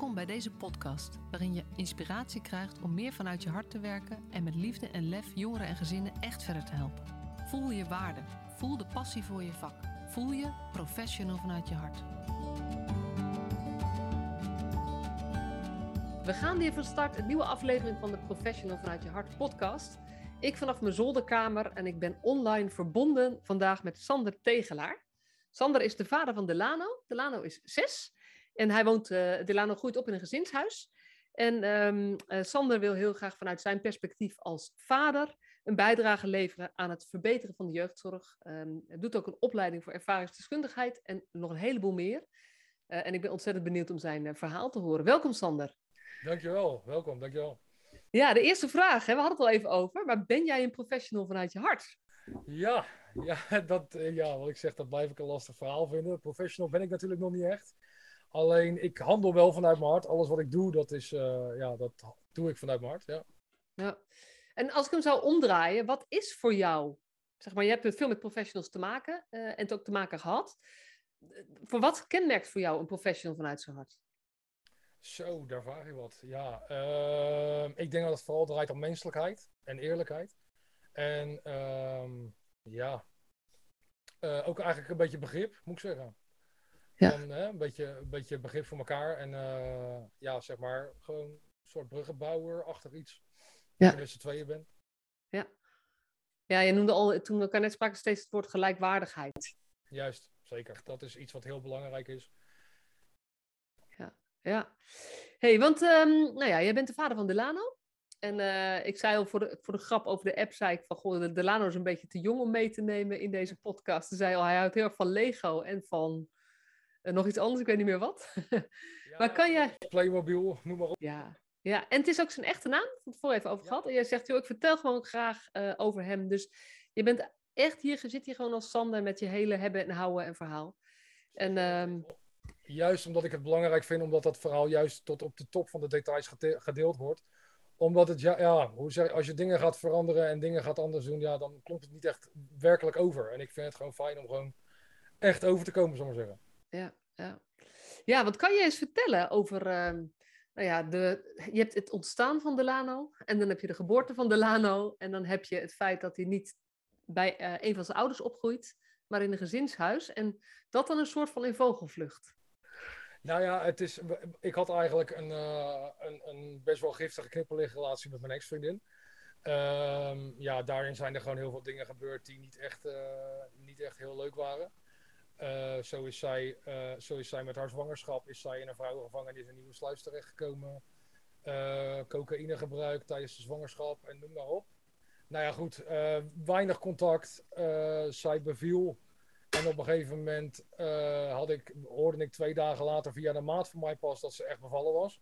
Welkom bij deze podcast, waarin je inspiratie krijgt om meer vanuit je hart te werken en met liefde en lef jongeren en gezinnen echt verder te helpen. Voel je waarde, voel de passie voor je vak, voel je professional vanuit je hart. We gaan weer van start een nieuwe aflevering van de Professional vanuit je hart podcast. Ik vanaf mijn zolderkamer en ik ben online verbonden vandaag met Sander Tegelaar. Sander is de vader van Delano. Delano is zes en hij woont, uh, Delano groeit op in een gezinshuis. En um, uh, Sander wil heel graag vanuit zijn perspectief als vader een bijdrage leveren aan het verbeteren van de jeugdzorg. Um, hij doet ook een opleiding voor ervaringsdeskundigheid en nog een heleboel meer. Uh, en ik ben ontzettend benieuwd om zijn verhaal te horen. Welkom Sander. Dankjewel, welkom, dankjewel. Ja, de eerste vraag, hè, we hadden het al even over, maar ben jij een professional vanuit je hart? Ja, ja, dat, ja, wat ik zeg, dat blijf ik een lastig verhaal vinden. Professional ben ik natuurlijk nog niet echt. Alleen ik handel wel vanuit mijn hart. Alles wat ik doe, dat, is, uh, ja, dat doe ik vanuit mijn hart. Ja. ja. En als ik hem zou omdraaien, wat is voor jou? Zeg maar, je hebt veel met professionals te maken uh, en het ook te maken gehad. Voor wat kenmerkt voor jou een professional vanuit zijn hart? Zo, daar vraag je wat. Ja, uh, ik denk dat het vooral draait om menselijkheid en eerlijkheid. En ja, uh, ook eigenlijk een beetje begrip, moet ik zeggen. Ja. Hè, een, beetje, een beetje begrip voor elkaar. En uh, ja, zeg maar, gewoon een soort bruggenbouwer achter iets. Ja. Als je tweeën bent. Ja. Ja, je noemde al, toen we elkaar net spraken, steeds het woord gelijkwaardigheid. Juist, zeker. Dat is iets wat heel belangrijk is. Ja, ja. hey, want um, nou ja, jij bent de vader van Delano. En uh, ik zei al voor de, voor de grap over de app, zei ik van, goh, Delano is een beetje te jong om mee te nemen in deze podcast. Ze zei al, hij houdt heel erg van Lego en van uh, nog iets anders, ik weet niet meer wat. ja, maar kan jij... Playmobil, noem maar op. Ja. ja, en het is ook zijn echte naam, ik het voor even over gehad. En jij zegt, joh, ik vertel gewoon graag uh, over hem. Dus je bent echt hier, je zit hier gewoon als Sander met je hele hebben en houden en verhaal. En... Um... Juist omdat ik het belangrijk vind, omdat dat verhaal juist tot op de top van de details gedeeld wordt omdat het, ja, ja hoe zeg, als je dingen gaat veranderen en dingen gaat anders doen, ja, dan klopt het niet echt werkelijk over. En ik vind het gewoon fijn om gewoon echt over te komen, zullen we zeggen. Ja, ja. ja, wat kan je eens vertellen over, uh, nou ja, de, je hebt het ontstaan van Delano en dan heb je de geboorte van Delano en dan heb je het feit dat hij niet bij uh, een van zijn ouders opgroeit, maar in een gezinshuis. En dat dan een soort van in vogelvlucht. Nou ja, het is, ik had eigenlijk een, uh, een, een, best wel giftige knippelrelatie met mijn ex-vriendin. Um, ja, daarin zijn er gewoon heel veel dingen gebeurd die niet echt, uh, niet echt heel leuk waren. Uh, zo, is zij, zo is zij met haar zwangerschap is zij in een vrouwengevangenis in Nieuwe Sluis terechtgekomen. cocaïne gebruikt tijdens de zwangerschap en noem maar op. Nou ja, goed, weinig contact. zij beviel en op een gegeven moment uh, had ik, hoorde ik twee dagen later via de maat van mij pas dat ze echt bevallen was.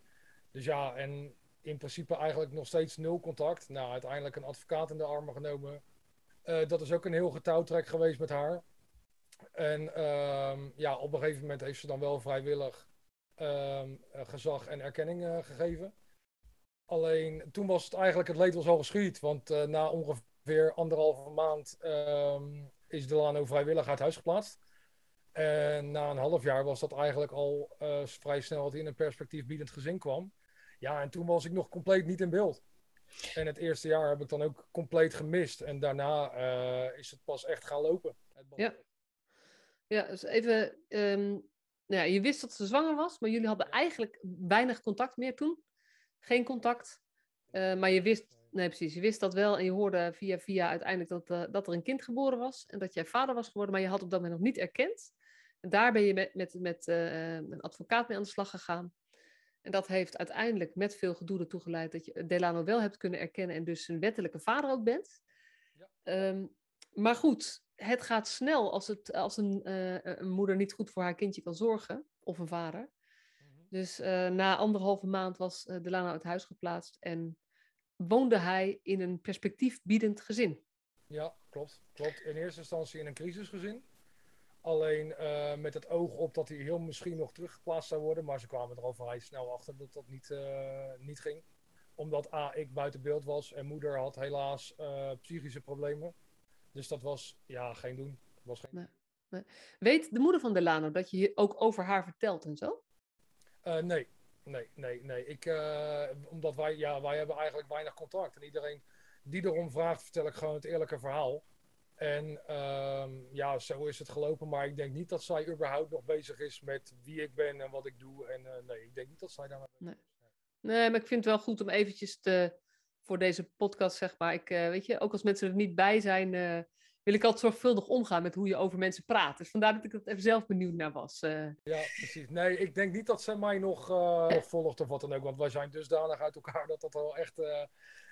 Dus ja, en in principe eigenlijk nog steeds nul contact. Nou, uiteindelijk een advocaat in de armen genomen. Uh, dat is ook een heel getouwtrek geweest met haar. En um, ja, op een gegeven moment heeft ze dan wel vrijwillig um, gezag en erkenning uh, gegeven. Alleen toen was het eigenlijk, het leed was al geschied. Want uh, na ongeveer anderhalve maand um, is Delano vrijwillig uit huis geplaatst. En na een half jaar was dat eigenlijk al uh, vrij snel dat hij in een perspectief biedend gezin kwam. Ja, en toen was ik nog compleet niet in beeld. En het eerste jaar heb ik dan ook compleet gemist. En daarna uh, is het pas echt gaan lopen. Ja, ja dus even. Um, nou ja, je wist dat ze zwanger was, maar jullie hadden eigenlijk weinig contact meer toen. Geen contact. Uh, maar je wist Nee, precies. Je wist dat wel en je hoorde via via uiteindelijk dat, uh, dat er een kind geboren was en dat jij vader was geworden, maar je had op dat moment nog niet erkend. En daar ben je met, met, met uh, een advocaat mee aan de slag gegaan. En dat heeft uiteindelijk met veel gedoe ertoe geleid dat je Delano wel hebt kunnen erkennen en dus een wettelijke vader ook bent. Ja. Um, maar goed, het gaat snel als, het, als een, uh, een, moeder niet goed voor haar kindje kan zorgen, of een vader. -hmm. Dus na anderhalve maand was Delano uit huis geplaatst en woonde hij in een perspectiefbiedend gezin. Ja, klopt. klopt. In eerste instantie in een crisisgezin. Alleen uh, met het oog op dat hij heel misschien nog teruggeplaatst zou worden. Maar ze kwamen er al vrij snel achter dat dat niet, uh, niet ging. Omdat A, ik buiten beeld was en moeder had helaas uh, psychische problemen. Dus dat was ja, geen doen. Was geen... Nee, nee. Weet de moeder van Delano dat je ook over haar vertelt en zo? nee, nee, nee, nee. Ik, uh, omdat wij, ja, wij hebben eigenlijk weinig contact. En iedereen die erom vraagt, vertel ik gewoon het eerlijke verhaal. En uh, ja, zo is het gelopen. Maar ik denk niet dat zij überhaupt nog bezig is met wie ik ben en wat ik doe. En uh, nee, ik denk niet dat zij daarmee nee. nee, maar ik vind het wel goed om eventjes te, voor deze podcast, zeg maar. Ik, uh, weet je, ook als mensen er niet bij zijn, wil ik altijd zorgvuldig omgaan met hoe je over mensen praat. Dus vandaar dat ik er even zelf benieuwd naar was. Ja, precies. Nee, ik denk niet dat zij mij nog, nog volgt of wat dan ook. Want wij zijn dusdanig uit elkaar dat dat wel echt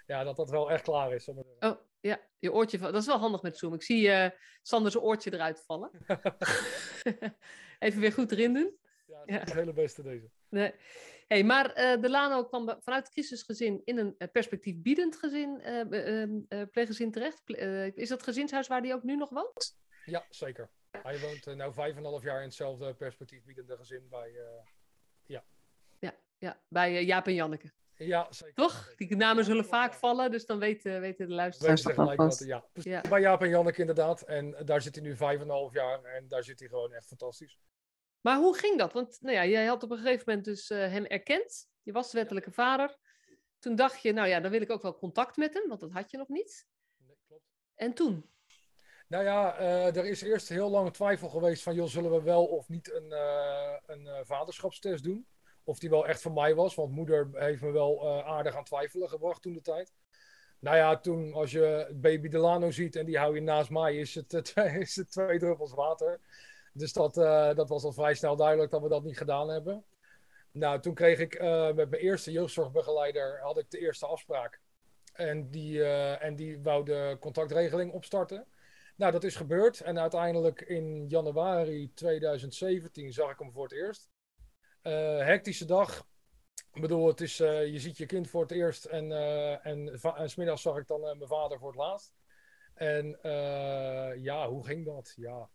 ja, dat dat wel echt klaar is. Oh, ja, je oortje. Dat is wel handig met Zoom. Ik zie Sanders oortje eruit vallen. Even weer goed erin doen. Ja, dat is het hele beste deze. Nee. Hey, maar uh, de Lano kwam vanuit het crisisgezin in een uh, perspectief biedend gezin, pleeggezin terecht. is dat gezinshuis waar hij ook nu nog woont? Ja, zeker. Hij woont nu vijf en een half jaar in hetzelfde perspectief biedende gezin bij, ja. Ja, ja, bij Jaap en Janneke. Ja, zeker. Toch? Die namen zullen vaak vallen, dus dan weten, weten de luisteraars Weet gelijk wat, ja. ja. Bij Jaap en Janneke inderdaad. En daar zit hij nu vijf en een half jaar en daar zit hij gewoon echt fantastisch. Maar hoe ging dat? Want nou ja, jij had op een gegeven moment dus uh, hem erkend. Je was de wettelijke vader. Toen dacht je, nou ja, dan wil ik ook wel contact met hem, want dat had je nog niet. Nee, klopt. En toen? Nou ja, uh, er is eerst heel lang twijfel geweest van, joh, zullen we wel of niet een, uh, een vaderschapstest doen? of die wel echt van mij was. Want moeder heeft me wel aardig aan twijfelen gebracht toen de tijd. Nou ja, toen als je baby Delano ziet en die hou je naast mij, is het, is het twee druppels water. Dus dat, uh, dat was al vrij snel duidelijk dat we dat niet gedaan hebben. Nou, toen kreeg ik uh, met mijn eerste jeugdzorgbegeleider had ik de eerste afspraak. En die, en die wou de contactregeling opstarten. Nou, dat is gebeurd. En uiteindelijk in januari 2017 zag ik hem voor het eerst. Hectische dag. Ik bedoel, het is, je ziet je kind voor het eerst en, en, en smiddags zag ik dan mijn vader voor het laatst. En ja, hoe ging dat? Ja,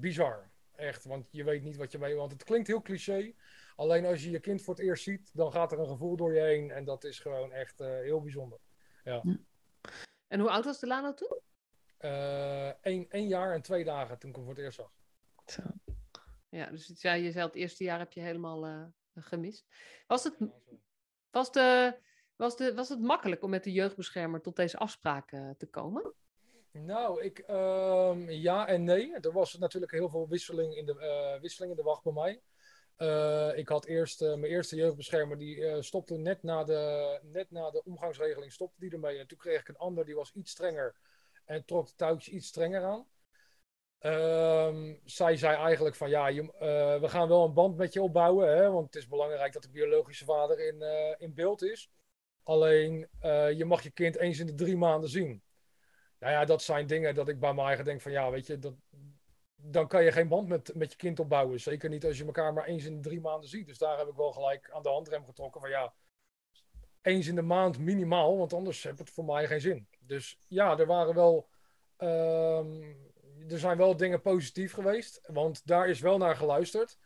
bizar. Echt, want je weet niet wat je mee... Want het klinkt heel cliché. Alleen als je je kind voor het eerst ziet, dan gaat er een gevoel door je heen. En dat is gewoon echt heel bijzonder. Ja. En hoe oud was Delano toen? Eén één jaar en twee dagen toen ik hem voor het eerst zag. Zo. Ja, dus ja, je zei het eerste jaar heb je helemaal uh, gemist. Was het, was, de, was, de, was het makkelijk om met de jeugdbeschermer tot deze afspraken te komen? Nou, ik, uh, ja en nee. Er was natuurlijk heel veel wisseling in de, uh, wisseling in de wacht bij mij. ik had eerst mijn eerste jeugdbeschermer, die stopte net na, de, net na de omgangsregeling, stopte die ermee. En toen kreeg ik een ander, die was iets strenger en trok de touwtjes iets strenger aan. Um, zij zei eigenlijk van ja, je, we gaan wel een band met je opbouwen, hè, want het is belangrijk dat de biologische vader in, in beeld is. Alleen je mag je kind eens in de drie maanden zien. Nou ja, dat zijn dingen dat ik bij mijn eigen denk van ja, weet je, dat, dan kan je geen band met, met je kind opbouwen. Zeker niet als je elkaar maar eens in drie maanden ziet. Dus daar heb ik wel gelijk aan de handrem getrokken van ja, eens in de maand minimaal, want anders heb het voor mij geen zin. Dus ja, er waren wel. Um, er zijn wel dingen positief geweest, want daar is wel naar geluisterd.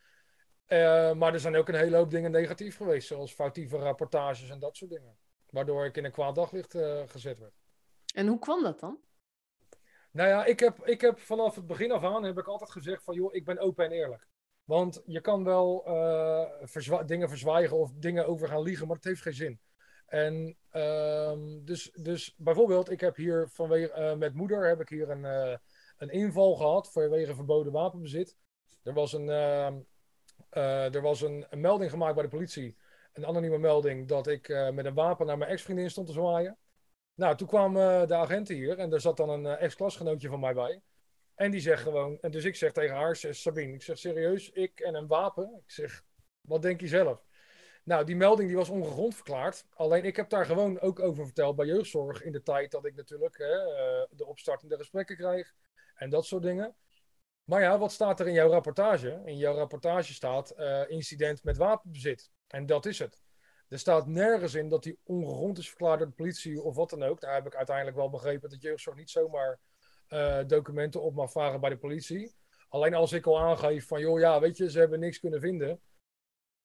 Uh, maar er zijn ook een hele hoop dingen negatief geweest, zoals foutieve rapportages en dat soort dingen. Waardoor ik in een kwaad daglicht uh, gezet werd. En hoe kwam dat dan? Nou ja, ik heb, ik heb vanaf het begin af aan heb ik altijd gezegd van joh, ik ben open en eerlijk. Want je kan wel uh, verzwa dingen verzwijgen of dingen over gaan liegen, maar het heeft geen zin. En uh, dus, dus bijvoorbeeld, ik heb hier vanwege met moeder heb ik hier een een inval gehad vanwege verboden wapenbezit. Er was een, uh, uh, er was een, een, melding gemaakt bij de politie. Een anonieme melding dat ik uh, met een wapen naar mijn ex-vriendin stond te zwaaien. Nou, toen kwamen de agenten hier en er zat dan een ex-klasgenootje van mij bij. En die zegt gewoon, en dus ik zeg tegen haar, Sabine, ik zeg serieus, ik en een wapen. Ik zeg, wat denk je zelf? Nou, die melding die was ongegrond verklaard. Alleen ik heb daar gewoon ook over verteld bij jeugdzorg in de tijd dat ik natuurlijk hè, de opstartende gesprekken krijg en dat soort dingen. Maar ja, wat staat er in jouw rapportage? In jouw rapportage staat incident met wapenbezit. En dat is het. Er staat nergens in dat die ongegrond is verklaard door de politie of wat dan ook. Daar heb ik uiteindelijk wel begrepen dat jeugdzorg niet zomaar uh, documenten op mag vragen bij de politie. Alleen als ik al aangeef van, joh, ja, weet je, ze hebben niks kunnen vinden.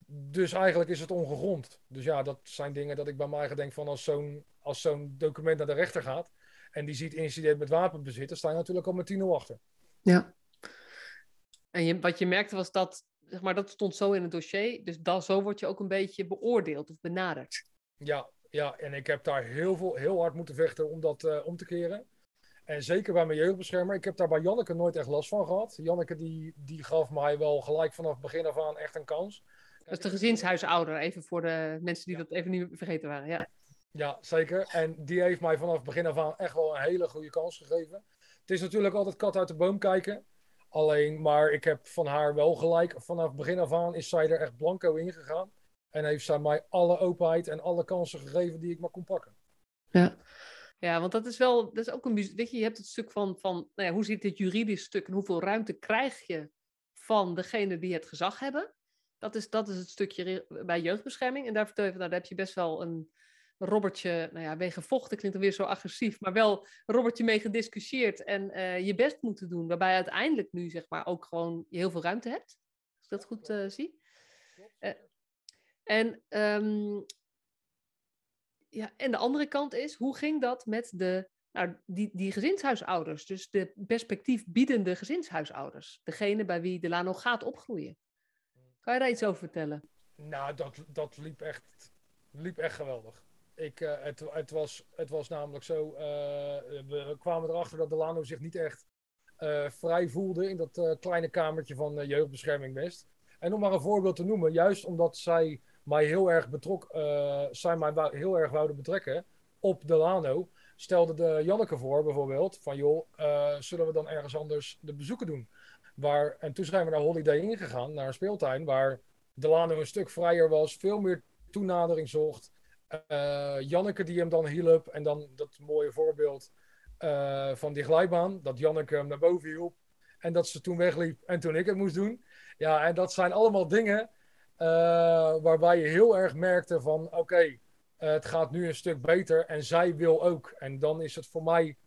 Dus eigenlijk is het ongegrond. Dus ja, dat zijn dingen dat ik bij mij denk van als zo'n zo'n document naar de rechter gaat, en die ziet incident met wapenbezit, dan sta je natuurlijk al met 10 achter. Ja. En wat je merkte was dat zeg maar, dat stond zo in het dossier. Dus dan, zo word je ook een beetje beoordeeld of benaderd. Ja, ja, en ik heb daar heel, veel, heel hard moeten vechten om dat uh, om te keren. En zeker bij mijn jeugdbeschermer. Ik heb daar bij Janneke nooit echt last van gehad. Janneke die, die gaf mij wel gelijk vanaf begin af aan echt een kans. Dat is de gezinshuisouder, even voor de mensen die dat even niet vergeten waren. Ja. ja, zeker. En die heeft mij vanaf begin af aan echt wel een hele goede kans gegeven. Het is natuurlijk altijd kat uit de boom kijken. Alleen, maar ik heb van haar wel gelijk. Vanaf het begin af aan is zij er echt blanco in gegaan. En heeft zij mij alle openheid en alle kansen gegeven die ik maar kon pakken. Ja. Ja, want dat is wel, dat is ook een, weet je, je hebt het stuk van, van nou ja, hoe zit dit juridisch stuk en hoeveel ruimte krijg je van degene die het gezag hebben. Dat is, dat is het stukje bij jeugdbescherming. En daar vertel je van, nou, daar heb je best wel een robbertje, nou ja, mee gevochten klinkt dan weer zo agressief, maar wel een robbertje mee gediscussieerd en uh, je best moeten doen. Waarbij je uiteindelijk nu, zeg maar, ook gewoon heel veel ruimte hebt. Als ik dat goed uh, zie. Uh, en um, ja, en de andere kant is, hoe ging dat met de, nou, die, die gezinshuisouders? Dus de perspectief biedende gezinshuisouders. Degene bij wie Delano gaat opgroeien. Kan je daar iets over vertellen? Nou, dat, dat liep, echt, liep echt geweldig. Ik, uh, het, het, was, het was namelijk zo, uh, we kwamen erachter dat Delano zich niet echt uh, vrij voelde in dat kleine kamertje van jeugdbescherming West. En om maar een voorbeeld te noemen, juist omdat zij mij heel erg betrok, uh, zij mij heel erg wouden betrekken op Delano, stelde de Janneke voor bijvoorbeeld van joh, zullen we dan ergens anders de bezoeken doen? Waar, en toen zijn we naar Holiday ingegaan, naar een speeltuin, waar Delano een stuk vrijer was, veel meer toenadering zocht. Uh, Janneke die hem dan hielp en dan dat mooie voorbeeld van die glijbaan, dat Janneke hem naar boven hielp en dat ze toen wegliep en toen ik het moest doen. Ja, en dat zijn allemaal dingen uh, waarbij je heel erg merkte van oké, okay, het gaat nu een stuk beter en zij wil ook. En dan is het voor mij,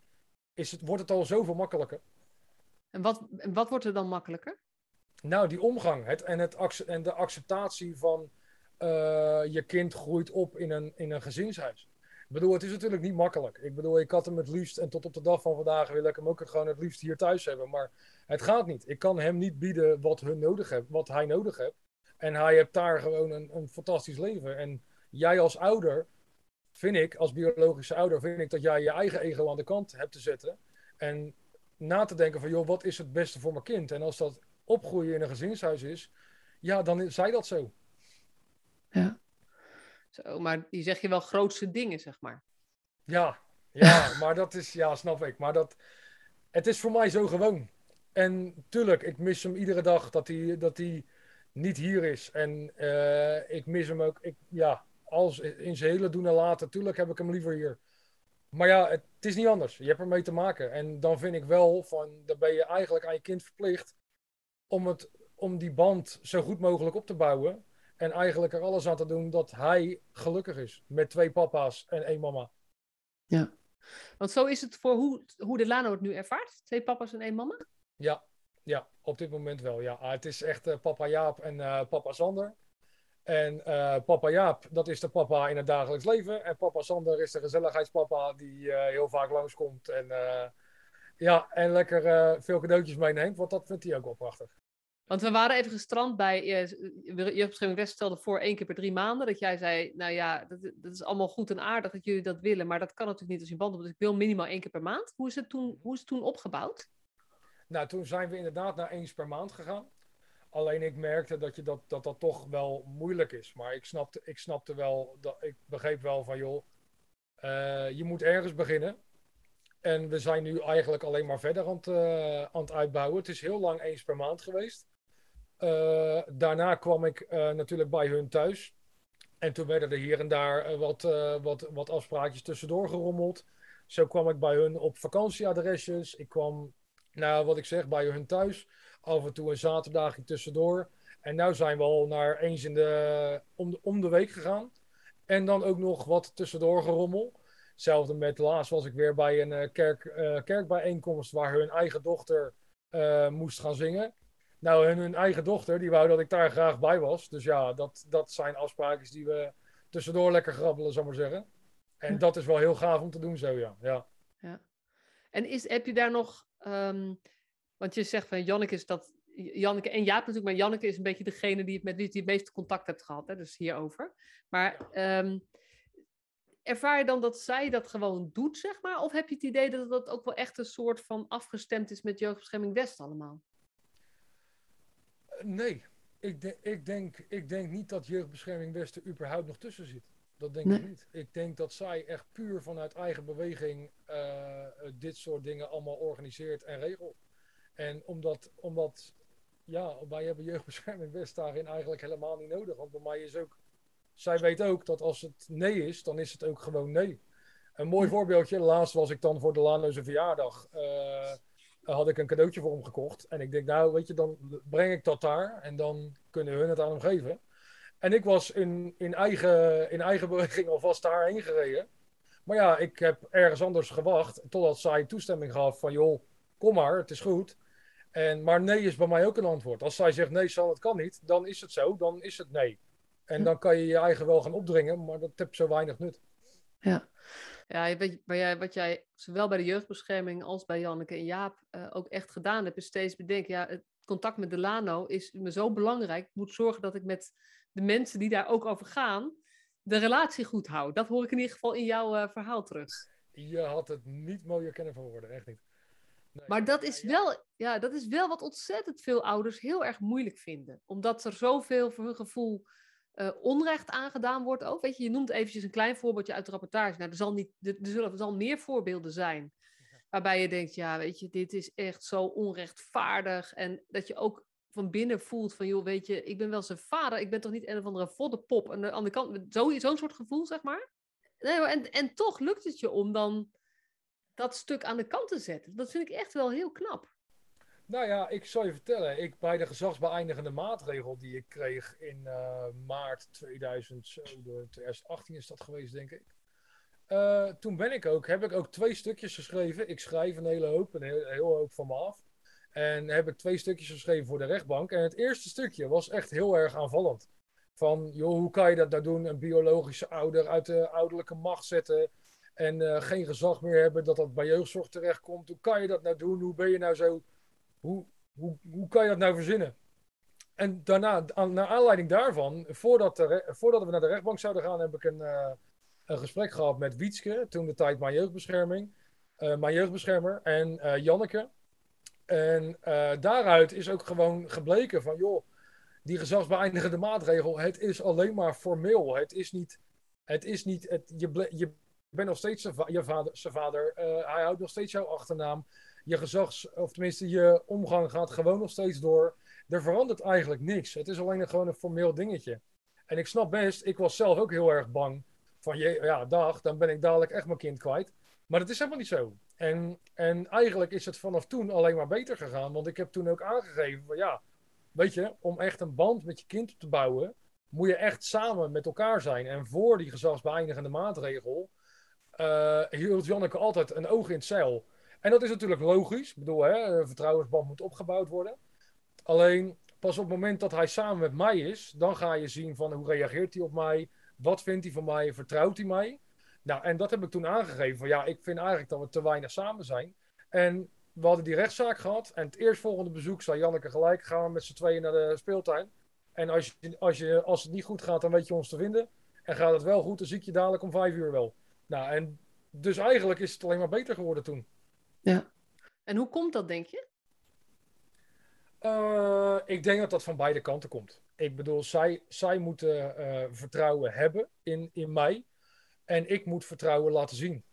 is het, wordt het al zoveel makkelijker. En wat, wat wordt er dan makkelijker? Nou, die omgang het, en, het, en de acceptatie van je kind groeit op in een, in een gezinshuis. Ik bedoel, het is natuurlijk niet makkelijk. Ik bedoel, ik had hem het liefst, en tot op de dag van vandaag wil ik hem ook gewoon het liefst hier thuis hebben. Maar het gaat niet. Ik kan hem niet bieden wat, hun nodig wat hij nodig heeft. En hij heeft daar gewoon een, een fantastisch leven. En jij als ouder, vind ik, als biologische ouder, vind ik dat jij je eigen ego aan de kant hebt te zetten. En na te denken van, joh, wat is het beste voor mijn kind? En als dat opgroeien in een gezinshuis is, ja, dan zij dat zo. Ja. Zo, maar die zeg je wel grootste dingen, zeg maar. Ja, ja, maar dat is, ja, snap ik. Maar dat, het is voor mij zo gewoon. En tuurlijk, ik mis hem iedere dag dat hij, dat hij niet hier is. En uh, ik mis hem ook. Ik, ja, als in zijn hele doen en laten. Tuurlijk heb ik hem liever hier. Maar ja, het, het, is niet anders. Je hebt ermee te maken. En dan vind ik wel van, dan ben je eigenlijk aan je kind verplicht om, het, om die band zo goed mogelijk op te bouwen. En eigenlijk er alles aan te doen dat hij gelukkig is. Met twee papa's en één mama. Ja. Want zo is het voor hoe, hoe de Lano het nu ervaart? Twee papa's en één mama? Ja, ja, op dit moment wel. Ja. Ah, het is echt uh, papa Jaap en uh, papa Sander. En uh, papa Jaap, dat is de papa in het dagelijks leven. En papa Sander is de gezelligheidspapa die heel vaak langskomt. En, ja, en lekker veel cadeautjes meeneemt, want dat vindt hij ook wel prachtig. Want we waren even gestrand bij Jeugdbescherming West stelde voor één keer per drie maanden. Dat jij zei, nou ja, dat, dat, is allemaal goed en aardig dat jullie dat willen. Maar dat kan natuurlijk niet als je band. Dus ik wil minimaal één keer per maand. Hoe is het toen, hoe is het toen opgebouwd? Nou, toen zijn we inderdaad naar eens per maand gegaan. Alleen ik merkte dat je dat, dat, dat toch wel moeilijk is. Maar ik snapte, ik snapte wel, dat, ik begreep wel van joh, uh, je moet ergens beginnen. En we zijn nu eigenlijk alleen maar verder aan het, aan het uitbouwen. Het is heel lang eens per maand geweest. Uh, daarna kwam ik natuurlijk bij hun thuis. En toen werden er hier en daar wat, wat, wat afspraakjes tussendoor gerommeld. Zo kwam ik bij hun op vakantieadresjes. Ik kwam nou, wat ik zeg, bij hun thuis. Af en toe een zaterdagje tussendoor. En nu zijn we al naar eens in de, om, de, om de week gegaan. En dan ook nog wat tussendoor gerommel. Hetzelfde met laatst was ik weer bij een kerk, kerkbijeenkomst waar hun eigen dochter moest gaan zingen. Nou, hun, hun, eigen dochter, die wou dat ik daar graag bij was. Dus ja, dat, dat zijn afspraken die we tussendoor lekker grabbelen, zou maar zeggen. En dat is wel heel gaaf om te doen zo, ja. ja. ja. En is, heb je daar nog Um, want je zegt van Janneke is dat, Janneke en Jaap natuurlijk, maar Janneke is een beetje degene die met wie je het meeste contact hebt gehad, hè, dus hierover. Maar ehm, ervaar je dan dat zij dat gewoon doet, zeg maar? Of heb je het idee dat dat ook wel echt een soort van afgestemd is met Jeugdbescherming West allemaal? Nee, ik, de, ik, denk, ik denk niet dat Jeugdbescherming West er überhaupt nog tussen zit. Dat denk ik niet. Ik denk dat zij echt puur vanuit eigen beweging uh, dit soort dingen allemaal organiseert en regelt. En omdat, omdat ja, wij hebben Jeugdbescherming West daarin eigenlijk helemaal niet nodig. Want bij mij is ook, zij weet ook dat als het nee is, dan is het ook gewoon nee. Een mooi voorbeeldje, laatst was ik dan voor de Lanoze verjaardag. Uh, had ik een cadeautje voor hem gekocht. En ik denk, nou, weet je, dan breng ik dat daar. En dan kunnen hun het aan hem geven. En ik was in, in, eigen, in eigen beweging alvast daarheen gereden. Maar ja, ik heb ergens anders gewacht. Totdat zij toestemming gaf van, joh, kom maar, het is goed. En, maar nee is bij mij ook een antwoord. Als zij zegt nee, zal het kan niet, dan is het zo, dan is het nee. En hm. dan kan je je eigen wel gaan opdringen, maar dat heeft zo weinig nut. Ja, ja weet, jij, wat jij zowel bij de jeugdbescherming als bij Janneke en Jaap uh, ook echt gedaan hebt, is steeds bedenken, ja, het contact met Delano is me zo belangrijk. Ik moet zorgen dat ik met de mensen die daar ook over gaan, de relatie goed hou. Dat hoor ik in ieder geval in jouw uh, verhaal terug. Je had het niet mooier kennen van woorden, echt niet. Nee. Maar dat is, wel, ja, dat is wel wat ontzettend veel ouders heel erg moeilijk vinden. Omdat er zoveel voor hun gevoel uh, onrecht aangedaan wordt ook. Weet je, je noemt eventjes een klein voorbeeldje uit de rapportage. Nou, er, zal niet, er, zullen, er zal meer voorbeelden zijn. Waarbij je denkt, ja, weet je, dit is echt zo onrechtvaardig. En dat je ook van binnen voelt van, joh, weet je, ik ben wel zijn vader. Ik ben toch niet een of andere voddenpop. En aan de kant, zo'n zo soort gevoel, zeg maar. Nee, en, en toch lukt het je om dan dat stuk aan de kant te zetten. Dat vind ik echt wel heel knap. Nou ja, ik zal je vertellen. Ik, bij de gezagsbeëindigende maatregel die ik kreeg in uh, maart 2000, 2018 is dat geweest, denk ik. Uh, toen ben ik ook, heb ik ook twee stukjes geschreven. Ik schrijf een hele hoop, een heel, heel hoop van me af. En heb ik twee stukjes geschreven voor de rechtbank. En het eerste stukje was echt heel erg aanvallend. Van, joh, hoe kan je dat nou doen? Een biologische ouder uit de ouderlijke macht zetten. En uh, geen gezag meer hebben dat dat bij jeugdzorg terechtkomt. Hoe kan je dat nou doen? Hoe ben je nou zo hoe, hoe, hoe kan je dat nou verzinnen? En daarna, naar aanleiding daarvan, voordat, voordat we naar de rechtbank zouden gaan, heb ik een, uh, een gesprek gehad met Wietske, toen de tijd mijn jeugdbescherming, uh, mijn jeugdbeschermer, en uh, Janneke. En daaruit is ook gewoon gebleken van, joh, die gezagsbeëindigende maatregel, het is alleen maar formeel. Het is niet, het is niet, het, je, je bent nog steeds je vader, zijn vader, hij houdt nog steeds jouw achternaam je gezags, of tenminste je omgang gaat gewoon nog steeds door. Er verandert eigenlijk niks. Het is alleen gewoon een formeel dingetje. En ik snap best, ik was zelf ook heel erg bang. Van je, ja, dag, dan ben ik dadelijk echt mijn kind kwijt. Maar dat is helemaal niet zo. En, en eigenlijk is het vanaf toen alleen maar beter gegaan. Want ik heb toen ook aangegeven van ja, weet je, om echt een band met je kind te bouwen, moet je echt samen met elkaar zijn. En voor die gezagsbeëindigende maatregel uh, hield Janneke altijd een oog in het zeil. En dat is natuurlijk logisch. Ik bedoel, hè, een vertrouwensband moet opgebouwd worden. Alleen pas op het moment dat hij samen met mij is, dan ga je zien van hoe reageert hij op mij, wat vindt hij van mij, vertrouwt hij mij. Nou, en dat heb ik toen aangegeven. Van, ja, ik vind eigenlijk dat we te weinig samen zijn. En we hadden die rechtszaak gehad. En het eerstvolgende bezoek zei Janneke gelijk, gaan we met z'n tweeën naar de speeltuin. En als, je, als, je, als het niet goed gaat, dan weet je ons te vinden. En gaat het wel goed, dan zie ik je dadelijk om vijf uur wel. Nou, en dus eigenlijk is het alleen maar beter geworden toen. Ja. En hoe komt dat, denk je? Uh, ik denk dat dat van beide kanten komt. Ik bedoel, zij, zij moeten uh, vertrouwen hebben in, in mij. En ik moet vertrouwen laten zien.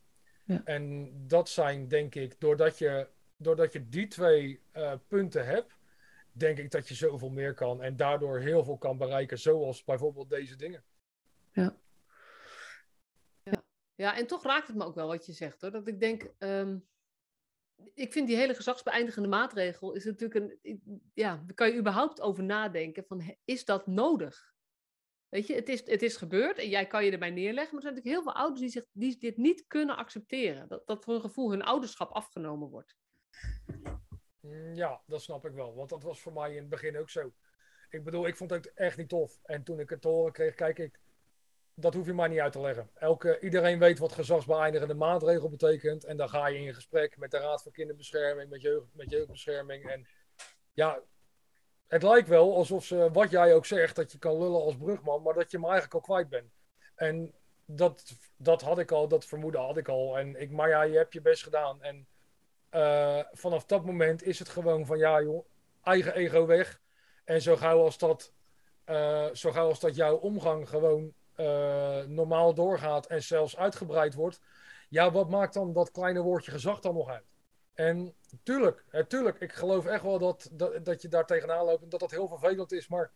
Ja. En dat zijn, denk ik, doordat je, doordat je die twee uh, punten hebt, denk ik dat je zoveel meer kan. En daardoor heel veel kan bereiken, zoals bijvoorbeeld deze dingen. Ja. Ja, ja en toch raakt het me ook wel wat je zegt hoor. Dat ik denk. Um ik vind die hele gezagsbeëindigende maatregel is natuurlijk een. Ja, daar kan je überhaupt over nadenken: van is dat nodig? Weet je, het is, het is gebeurd en jij kan je erbij neerleggen. Maar er zijn natuurlijk heel veel ouders die, zich, die dit niet kunnen accepteren. Dat, dat voor een gevoel hun ouderschap afgenomen wordt. Mm, ja, dat snap ik wel. Want dat was voor mij in het begin ook zo. Ik bedoel, ik vond het echt niet tof. En toen ik het horen kreeg, kijk ik, dat hoef je maar niet uit te leggen. Elke, iedereen weet wat gezagsbeëindigende maatregel betekent. En dan ga je in gesprek met de Raad voor Kinderbescherming, met, jeugd, met jeugdbescherming. En ja, het lijkt wel alsof ze, wat jij ook zegt, dat je kan lullen als brugman, maar dat je me eigenlijk al kwijt bent. En dat, dat had ik al, dat vermoeden had ik al. En ik, maar ja, je hebt je best gedaan. En uh, vanaf dat moment is het gewoon van, ja joh, eigen ego weg. En zo gauw als dat, uh, zo gauw als dat jouw omgang gewoon uh, normaal doorgaat en zelfs uitgebreid wordt. Ja, wat maakt dan dat kleine woordje gezag dan nog uit? En tuurlijk, tuurlijk, ik geloof echt wel dat, dat, dat je daar tegenaan loopt en dat dat heel vervelend is. Maar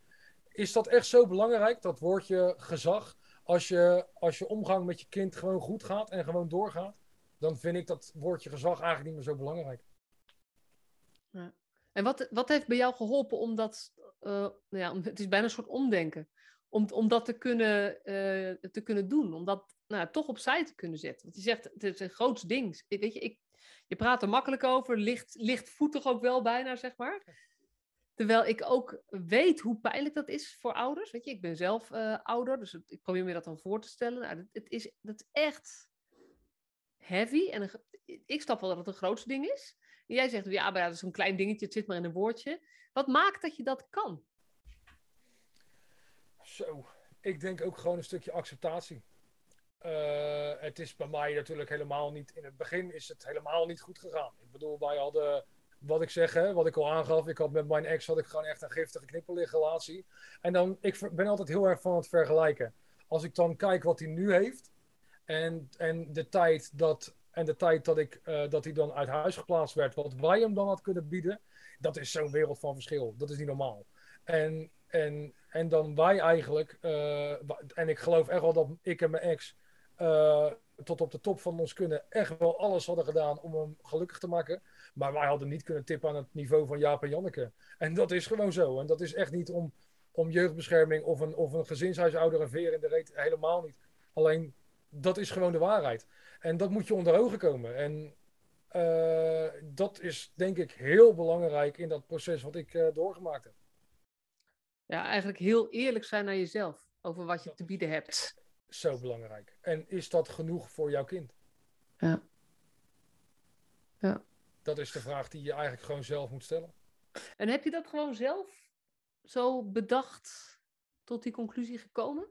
is dat echt zo belangrijk, dat woordje gezag? Als je, als je omgang met je kind gewoon goed gaat en gewoon doorgaat, dan vind ik dat woordje gezag eigenlijk niet meer zo belangrijk. Ja. En wat, wat heeft bij jou geholpen om dat, uh, nou ja, het is bijna een soort omdenken, om, dat te kunnen, uh, te kunnen doen, om dat nou, toch opzij te kunnen zetten? Want je zegt, het is een groot ding. Weet je, ik, je praat er makkelijk over, licht, lichtvoetig ook wel bijna, zeg maar. Terwijl ik ook weet hoe pijnlijk dat is voor ouders. Weet je, ik ben zelf uh, ouder, dus ik probeer me dat dan voor te stellen. Nou, het, is, dat is echt heavy. En ik snap wel dat het een groot ding is. En jij zegt, ja, maar ja, dat is een klein dingetje, het zit maar in een woordje. Wat maakt dat je dat kan? Zo, ik denk ook gewoon een stukje acceptatie. Uh, het is bij mij natuurlijk helemaal niet. In het begin is het helemaal niet goed gegaan. Ik bedoel, wij hadden. Wat ik zeg, wat ik al aangaf. Ik had met mijn ex had ik gewoon echt een giftige knipperligrelatie. En dan, ik ben altijd heel erg van het vergelijken. Als ik dan kijk wat hij nu heeft. En, en de tijd dat. En de tijd dat, ik, uh, dat hij dan uit huis geplaatst werd. Wat wij hem dan had kunnen bieden. Dat is zo'n wereld van verschil. Dat is niet normaal. En, en, en dan wij eigenlijk. Uh, en ik geloof echt wel dat ik en mijn ex uh, tot op de top van ons kunnen echt wel alles hadden gedaan om hem gelukkig te maken. Maar wij hadden niet kunnen tippen aan het niveau van Jaap en Janneke. En dat is gewoon zo. En dat is echt niet om, om jeugdbescherming of een, of een gezinshuisouder een veer in de reet. Helemaal niet. Alleen, dat is gewoon de waarheid. En dat moet je onder ogen komen. En uh, dat is denk ik heel belangrijk in dat proces wat ik doorgemaakt heb. Ja, eigenlijk heel eerlijk zijn naar jezelf over wat je te bieden hebt zo belangrijk. En is dat genoeg voor jouw kind? Ja. Ja. Dat is de vraag die je eigenlijk gewoon zelf moet stellen. En heb je dat gewoon zelf zo bedacht tot die conclusie gekomen?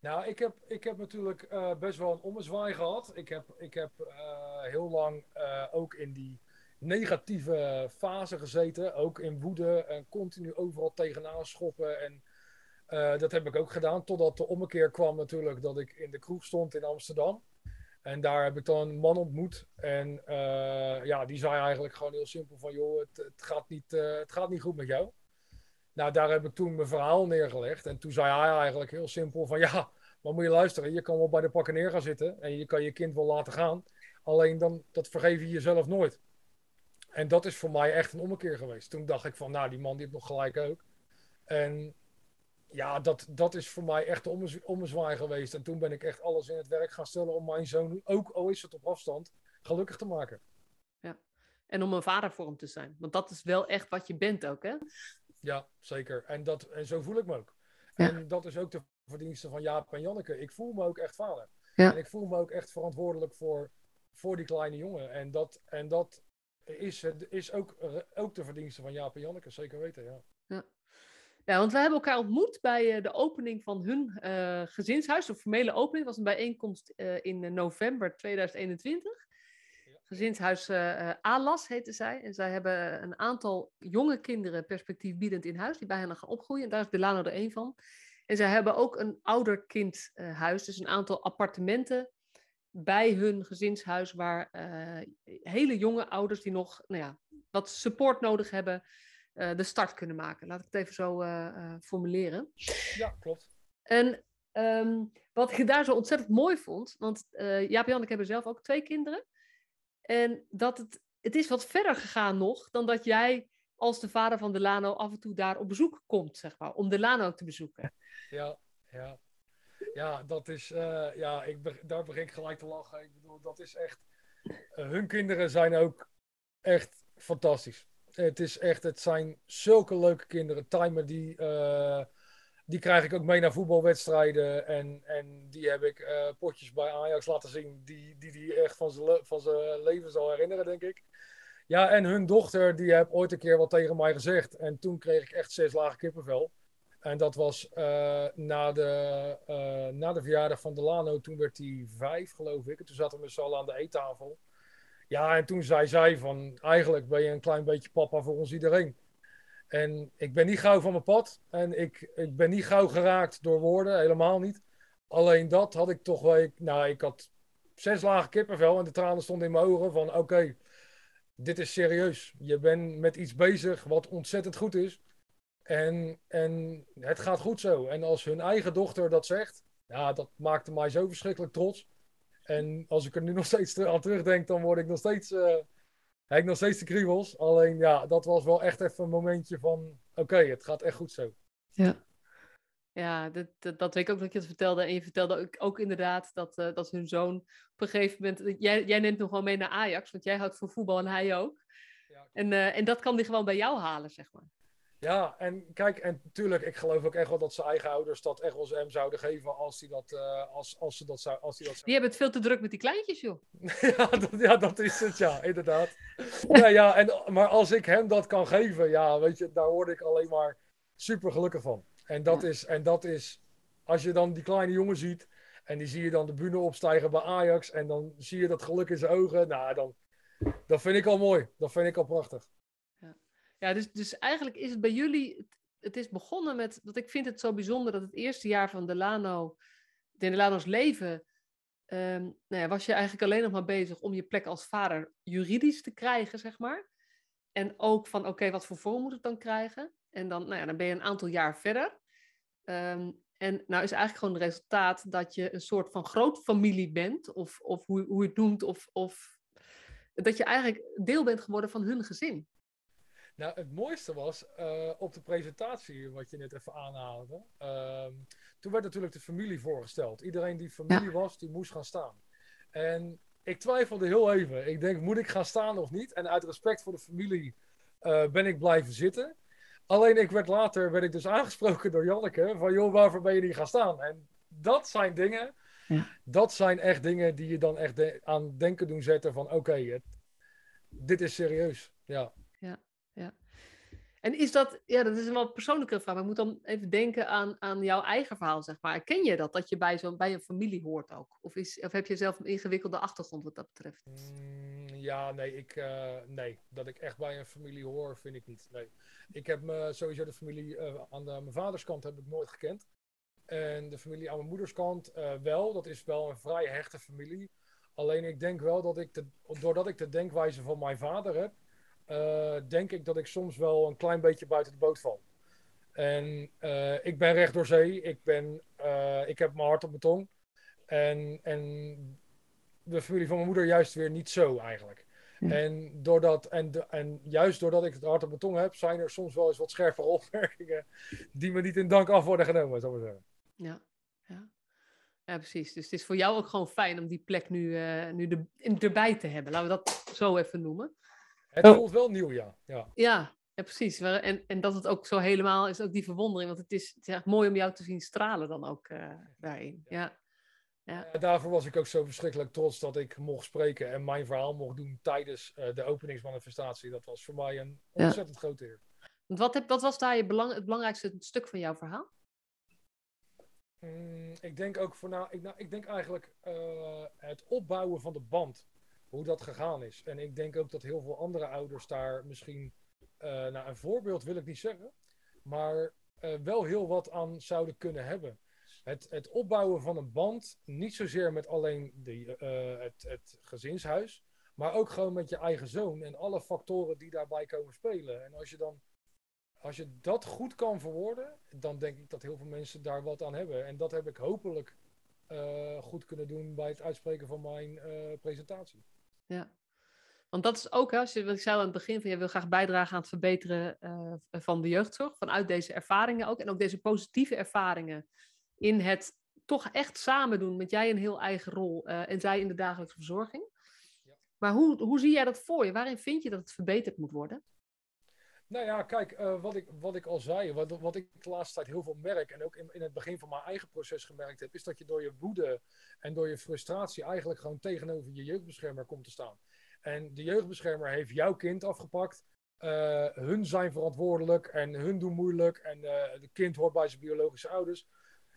Nou, ik heb, ik heb natuurlijk uh, best wel een ommezwaai gehad. Ik heb, ik heb uh, heel lang uh, ook in die negatieve fase gezeten. Ook in woede en continu overal tegenaan schoppen. En uh, dat heb ik ook gedaan, totdat de ommekeer kwam natuurlijk dat ik in de kroeg stond in Amsterdam. En daar heb ik dan een man ontmoet. En uh, ja, die zei eigenlijk gewoon heel simpel van... joh, het, gaat, niet, uh, het gaat niet goed met jou. Nou, daar heb ik toen mijn verhaal neergelegd. En toen zei hij eigenlijk heel simpel van... ja, maar moet je luisteren, je kan wel bij de pakken neer gaan zitten... en je kan je kind wel laten gaan. Alleen dan, dat vergeef je jezelf nooit. En dat is voor mij echt een ommekeer geweest. Toen dacht ik van, nou, die man die heeft nog gelijk ook. En ja, dat, dat is voor mij echt de ommezwaai geweest. En toen ben ik echt alles in het werk gaan stellen om mijn zoon, ook al is het op afstand, gelukkig te maken. Ja, en om een vader voor hem te zijn. Want dat is wel echt wat je bent ook, hè? Ja, zeker. En, dat, en zo voel ik me ook. Ja. En dat is ook de verdienste van Jaap en Janneke. Ik voel me ook echt vader. Ja. En ik voel me ook echt verantwoordelijk voor, voor die kleine jongen. En dat, en dat is, is ook, ook de verdienste van Jaap en Janneke, zeker weten, ja. ja. Ja, want we hebben elkaar ontmoet bij uh, de opening van hun uh, gezinshuis. De formele opening was een bijeenkomst uh, in november 2021. Ja. Gezinshuis ALAS heette zij. En zij hebben een aantal jonge kinderen perspectiefbiedend in huis, die bij hen gaan opgroeien. En daar is Delano er één van. En zij hebben ook een ouderkindhuis, dus een aantal appartementen bij hun gezinshuis, waar hele jonge ouders die nog nou ja, wat support nodig hebben, uh, de start kunnen maken. Laat ik het even zo uh, uh, formuleren. Ja, klopt. En um, wat ik daar zo ontzettend mooi vond, want Jaap en ik hebben zelf ook twee kinderen. En dat het, het is wat verder gegaan nog dan dat jij als de vader van Delano af en toe daar op bezoek komt, zeg maar, om Delano te bezoeken. Ja, ja. Ja, dat is, ja, ik, daar begin ik gelijk te lachen. Ik bedoel, dat is echt, hun kinderen zijn ook echt fantastisch. Het is echt, het zijn zulke leuke kinderen. Timer, die, uh, die krijg ik ook mee naar voetbalwedstrijden. En, en die heb ik potjes bij Ajax laten zien. Die die, die echt van zijn van leven zal herinneren, denk ik. Ja, en hun dochter, die heeft ooit een keer wat tegen mij gezegd. En toen kreeg ik echt zes lagen kippenvel. En dat was uh, na, de, uh, na de verjaardag van Delano. Toen werd hij vijf, geloof ik. En toen zaten we met z'n allen aan de eettafel. Ja, en toen zei zij van... Eigenlijk ben je een klein beetje papa voor ons iedereen. En ik ben niet gauw van mijn pad. En ik, ik ben niet gauw geraakt door woorden. Helemaal niet. Alleen dat had ik toch wel... Nou, ik had zes lagen kippenvel. En de tranen stonden in mijn ogen van... Oké, dit is serieus. Je bent met iets bezig wat ontzettend goed is. En, en het gaat goed zo. En als hun eigen dochter dat zegt, ja, dat maakte mij zo verschrikkelijk trots. En als ik er nu nog steeds aan terugdenk, dan word ik nog steeds, uh, heb ik nog steeds de kriebels. Alleen ja, dat was wel echt even een momentje van, oké, het gaat echt goed zo. Ja. Ja, dat, dat, weet ik ook dat je het vertelde. En je vertelde ook, ook inderdaad dat, uh, dat hun zoon op een gegeven moment... Jij, jij neemt nog wel mee naar Ajax, want jij houdt van voetbal en hij ook. Ja, en, uh, en dat kan hij gewoon bij jou halen, zeg maar. Ja, en kijk, en natuurlijk, ik geloof ook echt wel dat zijn eigen ouders dat echt wel hem zouden geven als, die dat, uh, als, als ze dat zou. Als die, dat zou... die hebben het veel te druk met die kleintjes, joh. ja, dat, ja, dat is het, ja, inderdaad. ja, ja, en, maar als ik hem dat kan geven, ja, weet je, daar word ik alleen maar super gelukkig van. En dat, is, en dat is, als je dan die kleine jongen ziet en die zie je dan de bühne opstijgen bij Ajax en dan zie je dat geluk in zijn ogen, nou, dan, dat vind ik al mooi. Dat vind ik al prachtig. Ja, dus, dus eigenlijk is het bij jullie, het is begonnen met, dat ik vind het zo bijzonder dat het eerste jaar van Delano, Delano's leven, um, nou ja, was je eigenlijk alleen nog maar bezig om je plek als vader juridisch te krijgen, zeg maar. En ook van, oké, wat voor vorm moet het dan krijgen? En dan, nou ja, dan ben je een aantal jaar verder. Um, en nou is eigenlijk gewoon het resultaat dat je een soort van grootfamilie bent, of, of hoe, hoe je het noemt, of, of dat je eigenlijk deel bent geworden van hun gezin. Nou, het mooiste was uh, op de presentatie, wat je net even aanhaalde. Uh, toen werd natuurlijk de familie voorgesteld. Iedereen die familie was, die moest gaan staan. En ik twijfelde heel even. Ik denk, moet ik gaan staan of niet? En uit respect voor de familie uh, ben ik blijven zitten. Alleen ik werd later werd ik dus aangesproken door Janneke van joh, waarvoor ben je niet gaan staan? En dat zijn dingen, ja. dat zijn echt dingen die je dan echt de aan denken doen zetten van oké, okay, dit is serieus. Ja. Ja. En is dat, ja, dat is een wat persoonlijke vraag, maar ik moet dan even denken aan, aan jouw eigen verhaal, zeg maar. Ken je dat, dat je bij, zo'n bij een familie hoort ook? Of, is, of heb je zelf een ingewikkelde achtergrond wat dat betreft? Mm, ja, nee, ik, uh, nee, dat ik echt bij een familie hoor, vind ik niet. Nee. Ik heb me sowieso de familie uh, aan de, mijn vaders kant heb ik nooit gekend. En de familie aan mijn moeders kant uh, wel, dat is wel een vrij hechte familie. Alleen ik denk wel dat ik, de, doordat ik de denkwijze van mijn vader heb, uh, denk ik dat ik soms wel een klein beetje buiten de boot val. En uh, ik ben recht door zee. Ik, ben, uh, ik heb mijn hart op mijn tong. En, en de familie van mijn moeder juist weer niet zo eigenlijk. Hm. En, doordat, en, de, en juist doordat ik het hart op mijn tong heb, zijn er soms wel eens wat scherpe opmerkingen die me niet in dank af worden genomen, zou ik zeggen. Ja, ja. Ja, precies. Dus het is voor jou ook gewoon fijn om die plek nu, uh, nu de, in, erbij te hebben. Laten we dat zo even noemen. Het oh. voelt wel nieuw, ja. Ja, ja, ja precies. En, en dat het ook zo helemaal is, ook die verwondering. Want het is, het is echt mooi om jou te zien stralen dan ook uh, daarin. Ja. Ja. Uh, daarvoor was ik ook zo verschrikkelijk trots dat ik mocht spreken en mijn verhaal mocht doen tijdens uh, de openingsmanifestatie. Dat was voor mij een ontzettend grote eer. Wat, heb, wat was daar je belang, het belangrijkste stuk van jouw verhaal? Mm, ik denk ook voor nou, ik, nou, ik denk eigenlijk het opbouwen van de band hoe dat gegaan is. En ik denk ook dat heel veel andere ouders daar misschien, uh, nou een voorbeeld wil ik niet zeggen, maar uh, wel heel wat aan zouden kunnen hebben. Het, het opbouwen van een band, niet zozeer met alleen de, uh, het, het gezinshuis, maar ook gewoon met je eigen zoon en alle factoren die daarbij komen spelen. En als je dan als je dat goed kan verwoorden, dan denk ik dat heel veel mensen daar wat aan hebben. En dat heb ik hopelijk goed kunnen doen bij het uitspreken van mijn presentatie ja. Want dat is ook, als je, wat ik zei aan het begin, van je wil graag bijdragen aan het verbeteren uh, van de jeugdzorg. Vanuit deze ervaringen ook. En ook deze positieve ervaringen in het toch echt samen doen met jij een heel eigen rol uh, en zij in de dagelijkse verzorging. Ja. Maar hoe, hoe zie jij dat voor je? Waarin vind je dat het verbeterd moet worden? Nou ja, kijk, uh, wat, ik, wat ik al zei, wat, wat ik de laatste tijd heel veel merk en ook in, in het begin van mijn eigen proces gemerkt heb, is dat je door je woede en door je frustratie eigenlijk gewoon tegenover je jeugdbeschermer komt te staan. En de jeugdbeschermer heeft jouw kind afgepakt. Uh, hun zijn verantwoordelijk en hun doen moeilijk. En uh, het kind hoort bij zijn biologische ouders.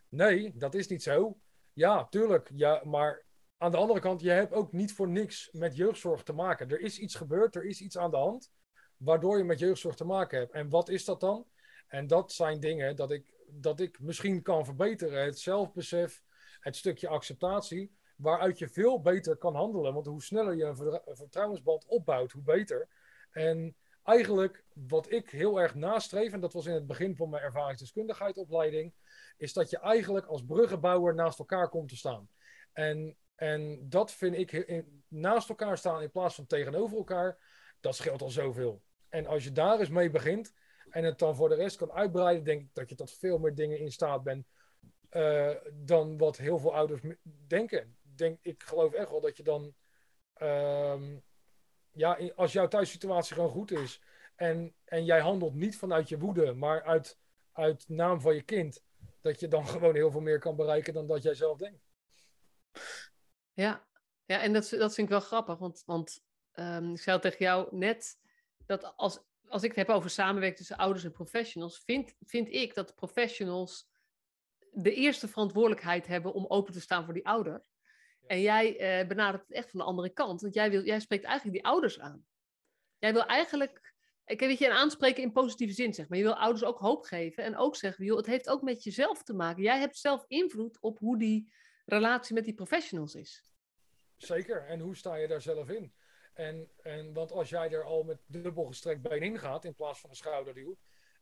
Nee, dat is niet zo. Ja, tuurlijk. Ja, maar aan de andere kant, je hebt ook niet voor niks met jeugdzorg te maken. Er is iets gebeurd, er is iets aan de hand, waardoor je met jeugdzorg te maken hebt. En wat is dat dan? En dat zijn dingen dat ik, dat ik misschien kan verbeteren. Het zelfbesef, het stukje acceptatie, waaruit je veel beter kan handelen. Want hoe sneller je een vertrouwensband opbouwt, hoe beter. En eigenlijk wat ik heel erg nastreef, en dat was in het begin van mijn ervaringsdeskundigheidopleiding, is dat je eigenlijk als bruggenbouwer naast elkaar komt te staan. En, en dat vind ik naast elkaar staan in plaats van tegenover elkaar, dat scheelt al zoveel. En als je daar eens mee begint en het dan voor de rest kan uitbreiden, denk ik dat je tot veel meer dingen in staat bent uh, dan wat heel veel ouders denken. Denk, ik geloof echt wel dat je dan, um, ja, als jouw thuissituatie gewoon goed is en, en jij handelt niet vanuit je woede, maar uit, uit naam van je kind, dat je dan gewoon heel veel meer kan bereiken dan dat jij zelf denkt. Ja, ja en dat, dat vind ik wel grappig, want, want um, ik zei tegen jou net dat als, als ik het heb over samenwerking tussen ouders en professionals, vind, vind ik dat professionals de eerste verantwoordelijkheid hebben om open te staan voor die ouder. En jij uh, benadert het echt van de andere kant, want jij, wil, jij spreekt eigenlijk die ouders aan. Jij wil eigenlijk ik weet je, een aanspreken in positieve zin, zeg maar. Je wil ouders ook hoop geven en ook zeggen, joh, het heeft ook met jezelf te maken. Jij hebt zelf invloed op hoe die relatie met die professionals is. Zeker, en hoe sta je daar zelf in? En, en want als jij er al met dubbel gestrekt been in gaat, in plaats van een schouderduw,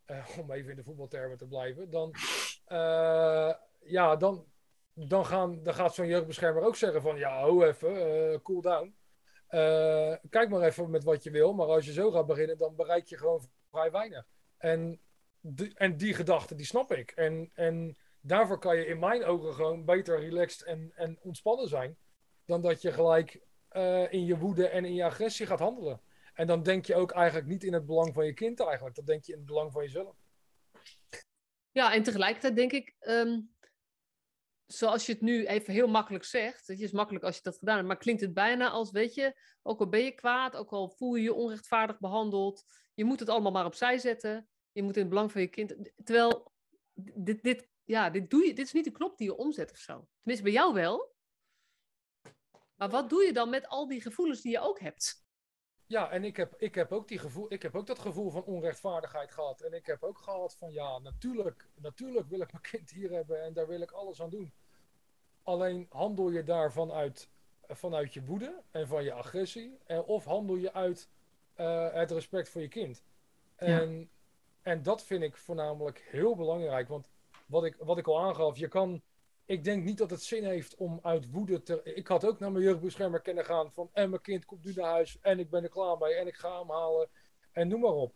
uh, om even in de voetbaltermen te blijven, dan, uh, ja, dan, dan, gaan, dan gaat zo'n jeugdbeschermer ook zeggen van, ja, hou even, uh, cool down. Kijk maar even met wat je wil, maar als je zo gaat beginnen, dan bereik je gewoon vrij weinig. En, en die gedachte, die snap ik. En, en daarvoor kan je in mijn ogen gewoon beter relaxed en, en ontspannen zijn, dan dat je gelijk uh, in je woede en in je agressie gaat handelen. En dan denk je ook eigenlijk niet in het belang van je kind eigenlijk, dan denk je in het belang van jezelf. Ja, en tegelijkertijd denk ik, um, zoals je het nu even heel makkelijk zegt, het is makkelijk als je dat gedaan hebt, maar klinkt het bijna als, weet je, ook al ben je kwaad, ook al voel je je onrechtvaardig behandeld, je moet het allemaal maar opzij zetten, je moet in het belang van je kind, terwijl dit, dit, ja, dit, doe je, dit is niet de knop die je omzet of zo. Tenminste, bij jou wel. Maar wat doe je dan met al die gevoelens die je ook hebt? Ja, en ik heb, ik heb, ook, die gevoel, ik heb ook dat gevoel van onrechtvaardigheid gehad. En ik heb ook gehad van ja, natuurlijk, natuurlijk wil ik mijn kind hier hebben en daar wil ik alles aan doen. Alleen handel je daar vanuit, vanuit je woede en van je agressie, en, of handel je uit uh, het respect voor je kind. En, ja. en dat vind ik voornamelijk heel belangrijk. Want wat ik, wat ik al aangaf, je kan ik denk niet dat het zin heeft om uit woede te. Ik had ook naar mijn jeugdbeschermer kunnen gaan van. En mijn kind komt nu naar huis en ik ben er klaar mee en ik ga hem halen en noem maar op.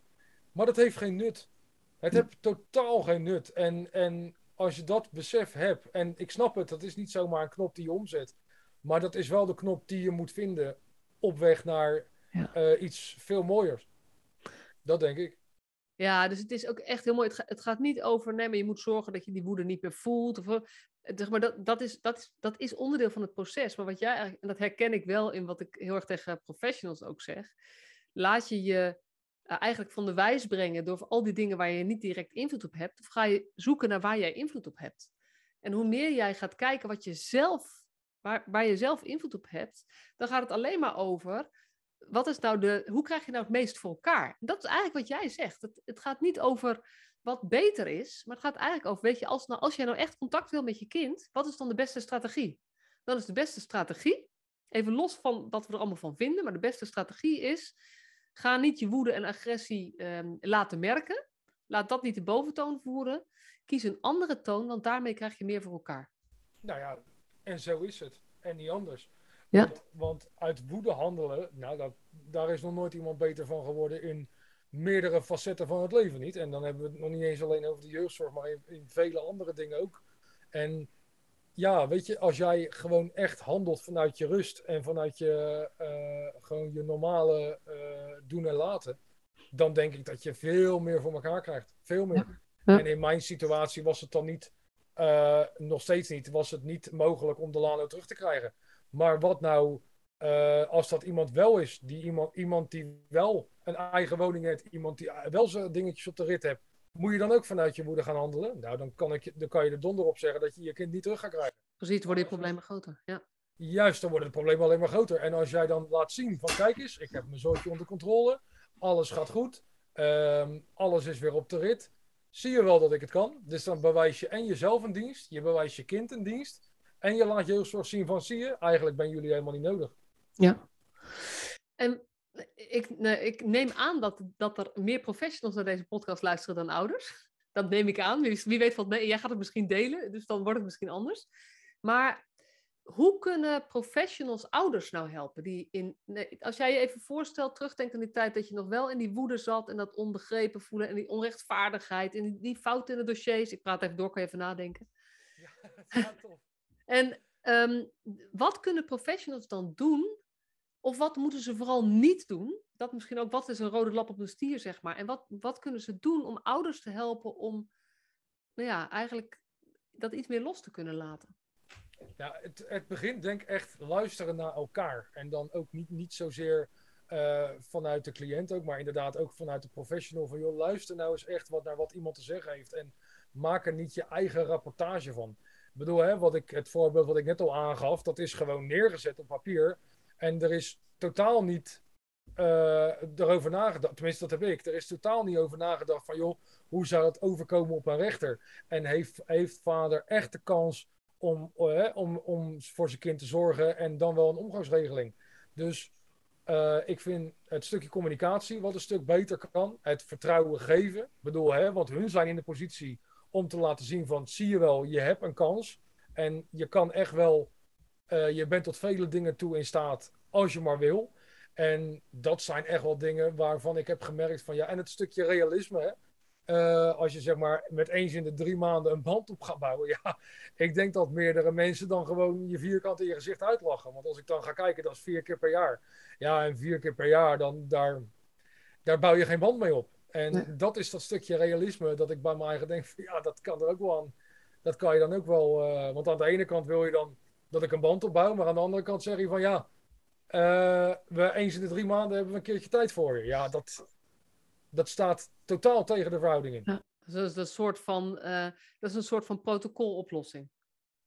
Maar dat heeft geen nut. Het heeft totaal geen nut. En, en als je dat besef hebt, en ik snap het, dat is niet zomaar een knop die je omzet. Maar dat is wel de knop die je moet vinden op weg naar ja. uh, iets veel mooiers. Dat denk ik. Ja, dus het is ook echt heel mooi. Het, ga, het, gaat niet over, nee, maar je moet zorgen dat je die woede niet meer voelt. Of, zeg maar, dat, dat, is, dat, is, dat is onderdeel van het proces. Maar wat jij en dat herken ik wel in wat ik heel erg tegen professionals ook zeg. Laat je je uh, eigenlijk van de wijs brengen door al die dingen waar je niet direct invloed op hebt. Of ga je zoeken naar waar jij invloed op hebt. En hoe meer jij gaat kijken wat je zelf, waar, waar je zelf invloed op hebt, dan gaat het alleen maar over wat is nou de, hoe krijg je nou het meest voor elkaar? Dat is eigenlijk wat jij zegt. Het gaat niet over wat beter is, maar het gaat eigenlijk over, weet je, als, nou, als jij nou echt contact wil met je kind, wat is dan de beste strategie? Dan is de beste strategie, even los van wat we er allemaal van vinden, maar de beste strategie is, ga niet je woede en agressie um, laten merken. Laat dat niet de boventoon voeren. Kies een andere toon, want daarmee krijg je meer voor elkaar. Nou ja, en zo is het. En niet anders. Ja. Want, want uit woede handelen, nou, dat, daar is nog nooit iemand beter van geworden in meerdere facetten van het leven niet. En dan hebben we het nog niet eens alleen over de jeugdzorg, maar in, in vele andere dingen ook. En ja, weet je, als jij gewoon echt handelt vanuit je rust en vanuit je, uh, gewoon je normale uh, doen en laten, dan denk ik dat je veel meer voor elkaar krijgt. Veel meer. Ja. Ja. En in mijn situatie was het dan niet, uh, nog steeds niet, was het niet mogelijk om de Lano terug te krijgen. Maar wat nou Eh, als dat iemand wel is, die iemand, iemand die wel een eigen woning heeft, iemand die wel zijn dingetjes op de rit heeft, moet je dan ook vanuit je moeder gaan handelen? Nou, dan kan, ik, dan kan je er donder op zeggen dat je je kind niet terug gaat krijgen. Precies, worden je problemen groter. Ja. Juist, dan worden de problemen alleen maar groter. En als jij dan laat zien van kijk eens, ik heb mijn zoontje onder controle, alles gaat goed, ehm, alles is weer op de rit, zie je wel dat ik het kan. Dus dan bewijs je en jezelf een dienst, je bewijst je kind een dienst en je laat jeugdzorg zien van zie je, eigenlijk ben jullie helemaal niet nodig. Ja. En ik, nee, ik neem aan dat, dat er meer professionals naar deze podcast luisteren dan ouders. Dat neem ik aan. Wie, wie weet wat nee, jij gaat het misschien delen, dus dan wordt het misschien anders. Maar hoe kunnen professionals ouders nou helpen? Die in, als jij je even voorstelt, terugdenkt aan die tijd dat je nog wel in die woede zat en dat onbegrepen voelen en die onrechtvaardigheid en die, die fouten in de dossiers. Ik praat even door, kan je even nadenken. Ja, dat is tof. en ehm, wat kunnen professionals dan doen? Of wat moeten ze vooral niet doen? Dat misschien ook, wat is een rode lap op een stier, zeg maar. En wat, wat kunnen ze doen om ouders te helpen om, nou ja, eigenlijk dat iets meer los te kunnen laten? Ja, het, het begint denk ik echt luisteren naar elkaar. En dan ook niet, niet zozeer uh, vanuit de cliënt ook, maar inderdaad ook vanuit de professional. Van joh, luister nou eens echt wat, naar wat iemand te zeggen heeft. En maak er niet je eigen rapportage van. Ik bedoel, hè, wat ik, het voorbeeld wat ik net al aangaf, dat is gewoon neergezet op papier. En er is totaal niet uh, erover nagedacht, tenminste dat heb ik, er is totaal niet over nagedacht van joh, hoe zou het overkomen op een rechter? En heeft, heeft vader echt de kans om, uh, om, om voor zijn kind te zorgen en dan wel een omgangsregeling? Dus uh, ik vind het stukje communicatie wat een stuk beter kan, het vertrouwen geven. Ik bedoel, hè, want hun zijn in de positie om te laten zien van zie je wel, je hebt een kans en je kan echt wel, uh, je bent tot vele dingen toe in staat als je maar wil. En dat zijn echt wel dingen waarvan ik heb gemerkt van ja, en het stukje realisme. Hè? Uh, als je zeg maar met eens in de drie maanden een band op gaat bouwen. Ja, ik denk dat meerdere mensen dan gewoon je vierkant in je gezicht uitlachen. Want als ik dan ga kijken, dat is vier keer per jaar. Ja, en vier keer per jaar, dan daar, daar bouw je geen band mee op. En dat is dat stukje realisme dat ik bij mijn eigen denk van ja, dat kan er ook wel aan. Dat kan je dan ook wel. Uh, want aan de ene kant wil je dan dat ik een band opbouw, maar aan de andere kant zeg je van ja, uh, we eens in de drie maanden hebben we een keertje tijd voor je. Ja, dat, dat staat totaal tegen de verhouding in. Ja, dus dat is een soort van, uh, dat is een soort van protocoloplossing.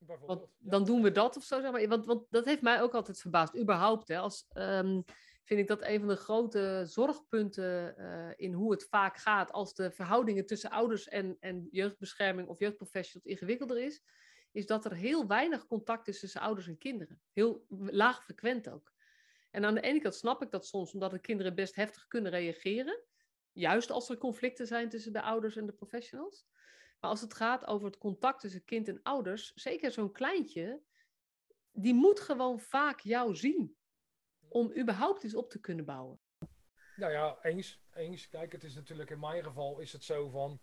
Want dan doen we dat of zo, zeg maar. Want, want dat heeft mij ook altijd verbaasd. Überhaupt, hè, als, um, vind ik dat een van de grote zorgpunten uh, in hoe het vaak gaat als de verhoudingen tussen ouders en, en jeugdbescherming of jeugdprofessionals ingewikkelder is, is dat er heel weinig contact is tussen ouders en kinderen. Heel laag frequent ook. En aan de ene kant snap ik dat soms, omdat de kinderen best heftig kunnen reageren. Juist als er conflicten zijn tussen de ouders en de professionals. Maar als het gaat over het contact tussen kind en ouders, zeker zo'n kleintje, die moet gewoon vaak jou zien. Om überhaupt iets op te kunnen bouwen. Nou ja, eens. eens. Kijk, het is natuurlijk in mijn geval is het zo van.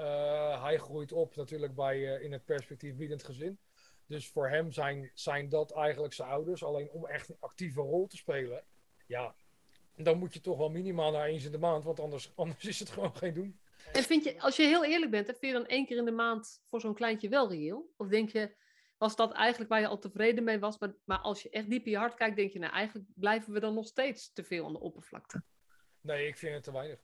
Uh, hij groeit op natuurlijk bij, uh, in het perspectief biedend gezin. Dus voor hem zijn, zijn dat eigenlijk zijn ouders. Alleen om echt een actieve rol te spelen, ja, dan moet je toch wel minimaal naar eens in de maand, want anders, anders is het gewoon geen doen. En vind je, als je heel eerlijk bent, vind je dan één keer in de maand voor zo'n kleintje wel reëel? Of denk je, was dat eigenlijk waar je al tevreden mee was? Maar, maar als je echt diep in je hart kijkt, denk je, nou eigenlijk blijven we dan nog steeds te veel aan de oppervlakte. Nee, ik vind het te weinig.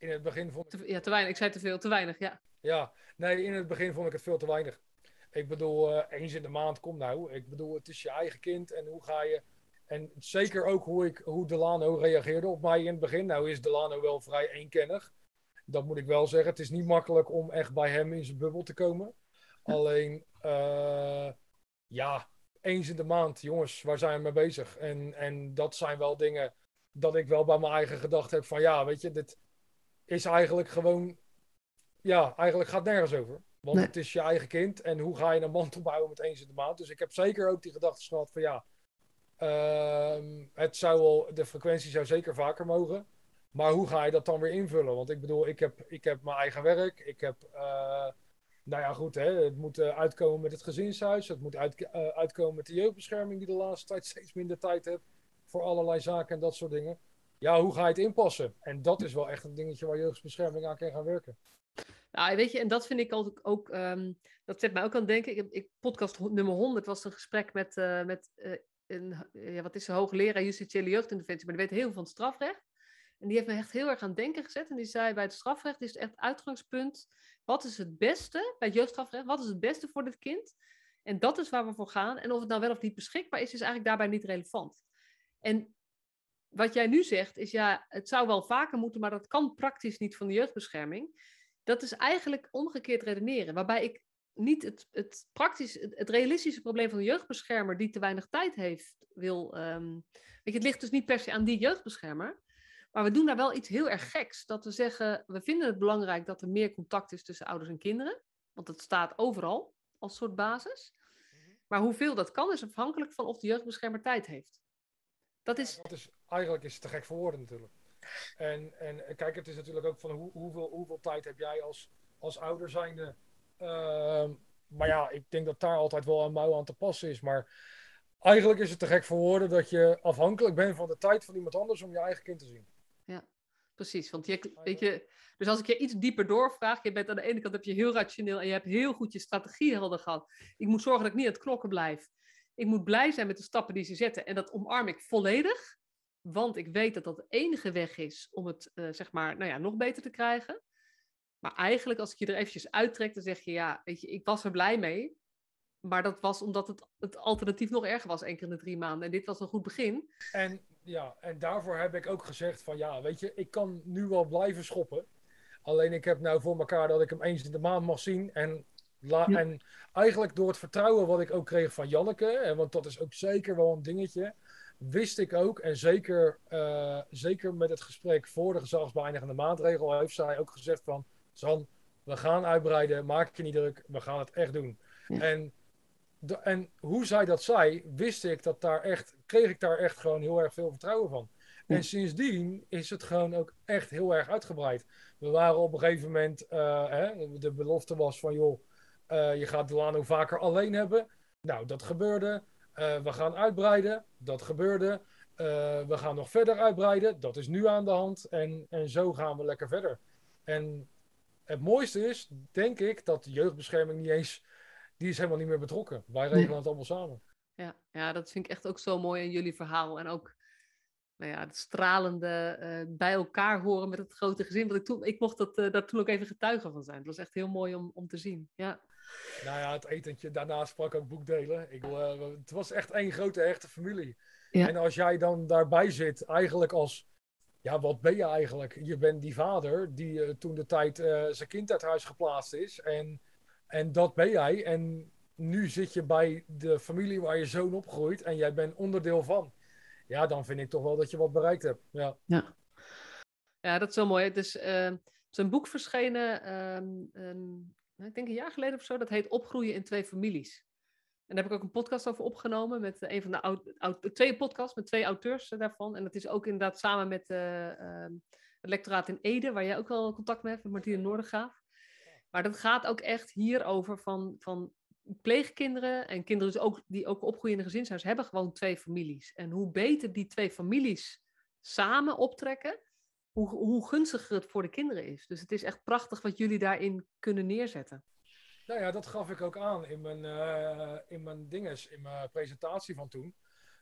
In het begin vond ik... ja, te weinig. Ik zei te veel, te weinig, ja. Ja, nee, in het begin vond ik het veel te weinig. Ik bedoel, uh, eens in de maand, kom nou. Ik bedoel, het is je eigen kind en hoe ga je... En zeker ook hoe, ik, hoe Delano reageerde op mij in het begin. Nou is Delano wel vrij eenkennig. Dat moet ik wel zeggen. Het is niet makkelijk om echt bij hem in zijn bubbel te komen. Alleen, uh, ja, eens in de maand, jongens, waar zijn we mee bezig? En, en dat zijn wel dingen dat ik wel bij mijn eigen gedacht heb van ja, weet je, dit is eigenlijk gewoon, ja, eigenlijk gaat nergens over. Want het is je eigen kind. En hoe ga je een band opbouwen met eens in de maand? Dus ik heb zeker ook die gedachte gehad van ja, uh, het zou wel, de frequentie zou zeker vaker mogen. Maar hoe ga je dat dan weer invullen? Want ik bedoel, ik heb, ik heb mijn eigen werk. Ik heb, uh, nou ja, goed, hè, het moet uh, uitkomen met het gezinshuis. Het moet uit, uh, uitkomen met de jeugdbescherming, die de laatste tijd steeds minder tijd heeft voor allerlei zaken en dat soort dingen. Ja, hoe ga je het inpassen? En dat is wel echt een dingetje waar jeugdbescherming aan kan gaan werken. Nou, weet je, en dat vind ik ook, ook um, dat zet mij ook aan het denken. Ik, podcast nummer 100 was een gesprek met, uh, met uh, een, ja, wat is een hoogleraar justitiële jeugdinterventie, maar die weet heel veel van strafrecht. En die heeft me echt heel erg aan het denken gezet. En die zei, bij het strafrecht is het echt uitgangspunt, wat is het beste, bij het jeugdstrafrecht, wat is het beste voor dit kind? En dat is waar we voor gaan. En of het nou wel of niet beschikbaar is, is eigenlijk daarbij niet relevant. En wat jij nu zegt, is ja, het zou wel vaker moeten, maar dat kan praktisch niet van de jeugdbescherming. Dat is eigenlijk omgekeerd redeneren, waarbij ik niet het, het praktisch, het, realistische probleem van de jeugdbeschermer die te weinig tijd heeft, wil. Um, weet je, het ligt dus niet per se aan die jeugdbeschermer. Maar we doen daar wel iets heel erg geks. Dat we zeggen, we vinden het belangrijk dat er meer contact is tussen ouders en kinderen. Want het staat overal als soort basis. Mhm. Maar hoeveel dat kan, is afhankelijk van of de jeugdbeschermer tijd heeft. Dat is... dat is eigenlijk is het te gek voor woorden natuurlijk. En, en kijk, het is natuurlijk ook van hoe, hoeveel, hoeveel tijd heb jij als, als ouder zijnde. Uh, maar ja, ik denk dat daar altijd wel een mouw aan te passen is. Maar eigenlijk is het te gek voor woorden dat je afhankelijk bent van de tijd van iemand anders om je eigen kind te zien. Ja, precies. Want je, weet je, dus als ik je iets dieper doorvraag, je bent aan de ene kant heb je heel rationeel en je hebt heel goed je strategie helder gehad. Ik moet zorgen dat ik niet aan het knokken blijf. Ik moet blij zijn met de stappen die ze zetten en dat omarm ik volledig. Want ik weet dat dat de enige weg is om het uh, zeg maar, nou ja, nog beter te krijgen. Maar eigenlijk, als ik je er eventjes uittrek, dan zeg je ja, weet je, ik was er blij mee. Maar dat was omdat het, het alternatief nog erger was, één keer in de drie maanden. En dit was een goed begin. En ja, en daarvoor heb ik ook gezegd van ja, weet je, ik kan nu wel blijven schoppen. Alleen ik heb nou voor elkaar dat ik hem eens in de maand mag zien. En, la en eigenlijk door het vertrouwen wat ik ook kreeg van Janneke, en want dat is ook zeker wel een dingetje, wist ik ook, en zeker, uh, zeker met het gesprek voor de gezagsbeëindigende maatregel, heeft zij ook gezegd van, San, we gaan uitbreiden, maak je niet druk, we gaan het echt doen. En en hoe zij dat zei, wist ik dat daar echt, kreeg ik daar echt gewoon heel erg veel vertrouwen van. En sindsdien is het gewoon ook echt heel erg uitgebreid. We waren op een gegeven moment, uh, hè, de belofte was van joh, uh, je gaat Delano vaker alleen hebben. Nou, dat gebeurde. Uh, we gaan uitbreiden. Dat gebeurde. we gaan nog verder uitbreiden. Dat is nu aan de hand. En, en zo gaan we lekker verder. En het mooiste is, denk ik, dat de jeugdbescherming niet eens die is helemaal niet meer betrokken. Wij regelen het allemaal samen. Ja, ja, dat vind ik echt ook zo mooi in jullie verhaal. En ook nou ja, het stralende uh, bij elkaar horen met het grote gezin. Want ik, toen, ik mocht dat, uh, daar toen ook even getuige van zijn. Het was echt heel mooi om, om te zien. Ja. Nou ja, het etentje, daarna sprak ook boekdelen. Ik, uh, het was echt één grote echte familie. Ja. En als jij dan daarbij zit, eigenlijk als... Ja, wat ben je eigenlijk? Je bent die vader die toen de tijd zijn kind uit huis geplaatst is. En en dat ben jij. En nu zit je bij de familie waar je zoon opgroeit en jij bent onderdeel van. Ja, dan vind ik toch wel dat je wat bereikt hebt. Ja, ja. ja dat is zo mooi. Het is, het is een boek verschenen, uh, ik denk een jaar geleden of zo. Dat heet Opgroeien in twee families. En daar heb ik ook een podcast over opgenomen met een van de twee podcasts met twee auteurs daarvan. En dat is ook inderdaad samen met uh, het lectoraat in Ede, waar jij ook wel contact mee hebt, met Martine Noordergaaf. Maar dat gaat ook echt hierover van, van pleegkinderen en kinderen dus ook, die ook opgroeien in een gezinshuis, hebben gewoon twee families. En hoe beter die twee families samen optrekken, hoe, hoe gunstiger het voor de kinderen is. Dus het is echt prachtig wat jullie daarin kunnen neerzetten. Nou ja, dat gaf ik ook aan in mijn, uh, in mijn dinges, in mijn presentatie van toen.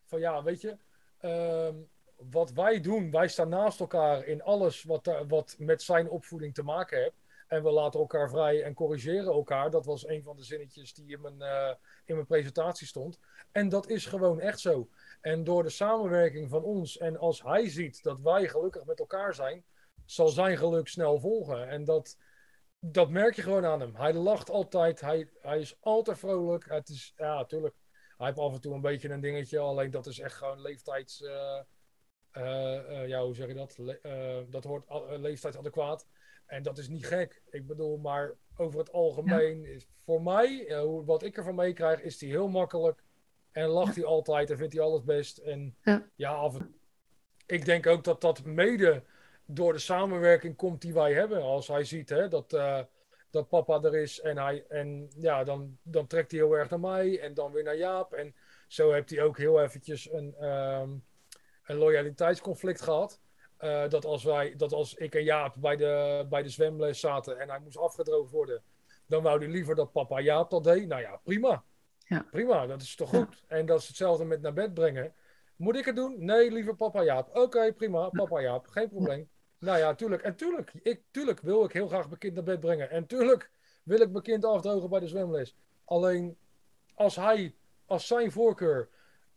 Van ja, weet je, uh, wat wij doen, wij staan naast elkaar in alles wat, wat met zijn opvoeding te maken heeft. En we laten elkaar vrij en corrigeren elkaar. Dat was een van de zinnetjes die in mijn, uh, in mijn presentatie stond. En dat is gewoon echt zo. En door de samenwerking van ons en als hij ziet dat wij gelukkig met elkaar zijn, zal zijn geluk snel volgen. En dat, dat merk je gewoon aan hem. Hij lacht altijd, hij, hij is altijd vrolijk. Het is, ja, natuurlijk. Hij heeft af en toe een beetje een dingetje, alleen dat is echt gewoon leeftijds. Uh, ja, hoe zeg je dat? Dat hoort leeftijdsadequaat. En dat is niet gek. Ik bedoel, maar over het algemeen is voor mij, uh, wat ik ervan meekrijg, is hij heel makkelijk. En lacht hij altijd en vindt hij alles best. En ja, ja af en... ik denk ook dat dat mede door de samenwerking komt die wij hebben. Als hij ziet hè, dat, uh, dat papa er is en, hij, en ja, dan, dan trekt hij heel erg naar mij en dan weer naar Jaap. En zo heeft hij ook heel eventjes een, um, een loyaliteitsconflict gehad. Uh, dat, als wij, dat als ik en Jaap bij de, bij de zwemles zaten en hij moest afgedroogd worden, dan wou hij liever dat papa Jaap dat deed. Nou ja, prima. Ja. Prima, dat is toch goed? En dat is hetzelfde met naar bed brengen. Moet ik het doen? Nee, liever papa Jaap. Oké, prima, papa Jaap, geen probleem. Nou ja, tuurlijk. En tuurlijk, ik, tuurlijk wil ik heel graag mijn kind naar bed brengen. En tuurlijk wil ik mijn kind afdrogen bij de zwemles. Alleen als hij, als zijn voorkeur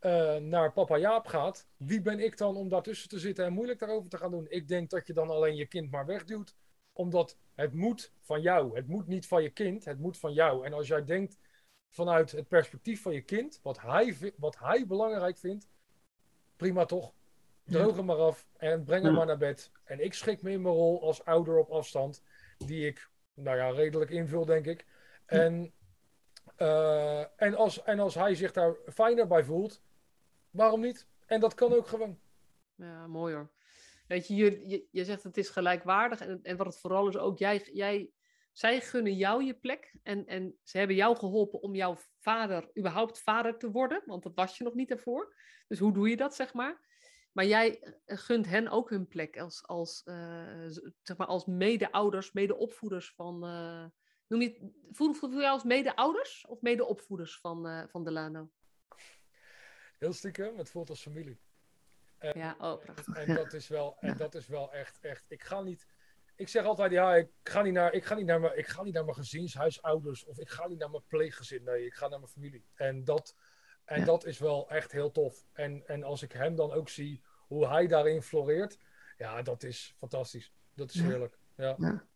eh, naar papa Jaap gaat, wie ben ik dan om daartussen te zitten en moeilijk daarover te gaan doen? Ik denk dat je dan alleen je kind maar wegduwt, omdat het moet van jou. Het moet niet van je kind, het moet van jou. En als jij denkt vanuit het perspectief van je kind, wat hij, wat hij belangrijk vindt, prima toch? Droog hem maar af en breng hem maar naar bed. En ik schik me in mijn rol als ouder op afstand, die ik, nou ja, redelijk invul, denk ik. En, uh, en, als, en als hij zich daar fijner bij voelt, waarom niet? En dat kan ook gewoon. Ja, mooi hoor. Weet je, je, je, zegt het is gelijkwaardig. En, en wat het vooral is ook, jij, jij, zij gunnen jou je plek. En, en ze hebben jou geholpen om jouw vader, überhaupt vader te worden. Want dat was je nog niet daarvoor. Dus hoe doe je dat, zeg maar? Maar jij eh, gunt hen ook hun plek als, als, uh, zeg maar als mede-ouders, mede-opvoeders van. Uh, noem je, voel, voel, voel je als mede-ouders of mede-opvoeders van, uh, van Delano? Heel stiekem, het voelt als familie. En, ja, oh, prachtig. En, dat is wel, en dat is wel echt, echt. Ik ga niet. Ik zeg altijd, ja, ik ga niet naar, ik ga niet naar, mijn, ik ga niet naar mijn gezinshuisouders of ik ga niet naar mijn pleeggezin. Nee, ik ga naar mijn familie. En dat, en ja. dat is wel echt heel tof. En, en als ik hem dan ook zie, hoe hij daarin floreert, ja, dat is fantastisch. Dat is heerlijk. Ja. ja.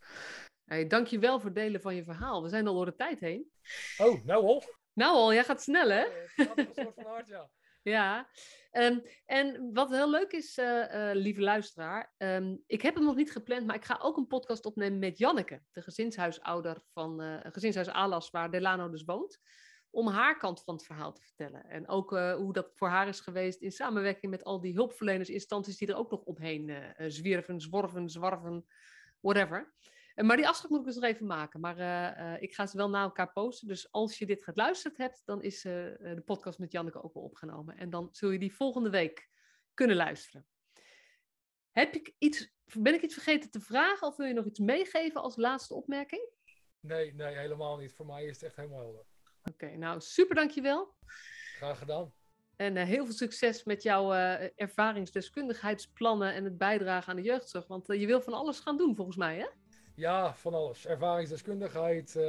Hey, dank je wel voor het delen van je verhaal. We zijn al door de tijd heen. Oh, nou al? Nou al, jij gaat snel hè? Het gaat een soort van hard, ja. Ja, um, en wat heel leuk is, uh, uh, lieve luisteraar, um, ik heb hem nog niet gepland, maar ik ga ook een podcast opnemen met Janneke, de gezinshuisouder van uh, gezinshuis Alas, waar Delano dus woont, om haar kant van het verhaal te vertellen. En ook hoe dat voor haar is geweest in samenwerking met al die hulpverleners, instanties die er ook nog omheen zwierven, zworven, zwarven, whatever. Maar die afspraak moet ik dus nog even maken. Maar uh, uh, ik ga ze wel naar elkaar posten. Dus als je dit geluisterd hebt, dan is de podcast met Janneke ook wel opgenomen. En dan zul je die volgende week kunnen luisteren. Heb ik iets, ben ik iets vergeten te vragen of wil je nog iets meegeven als laatste opmerking? Nee, nee, helemaal niet. Voor mij is het echt helemaal helder. Oké, okay, nou super dankjewel. Graag gedaan. En heel veel succes met jouw ervaringsdeskundigheidsplannen en het bijdragen aan de jeugdzorg. Want je wil van alles gaan doen volgens mij, hè? Ja, van alles. Ervaringsdeskundigheid, uh,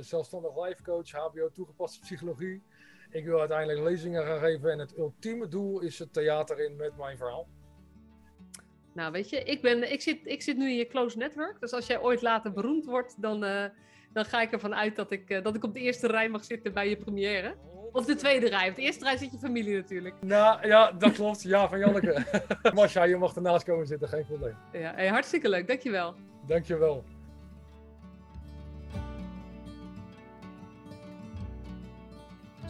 zelfstandig lifecoach, HBO toegepaste psychologie. Ik wil uiteindelijk lezingen gaan geven en het ultieme doel is het theater in met mijn verhaal. Nou, weet je, ik, ben, ik, zit, ik zit nu in je close network. Dus als jij ooit later beroemd wordt, dan, uh, dan ga ik ervan uit dat ik, uh, dat ik op de eerste rij mag zitten bij je première. Of de tweede rij. Op de eerste rij zit je familie natuurlijk. Nou ja, dat klopt. Ja, van Janneke. Masha, je mag ernaast komen zitten, geen probleem. Ja, hey, hartstikke leuk. Dankjewel. Dankjewel.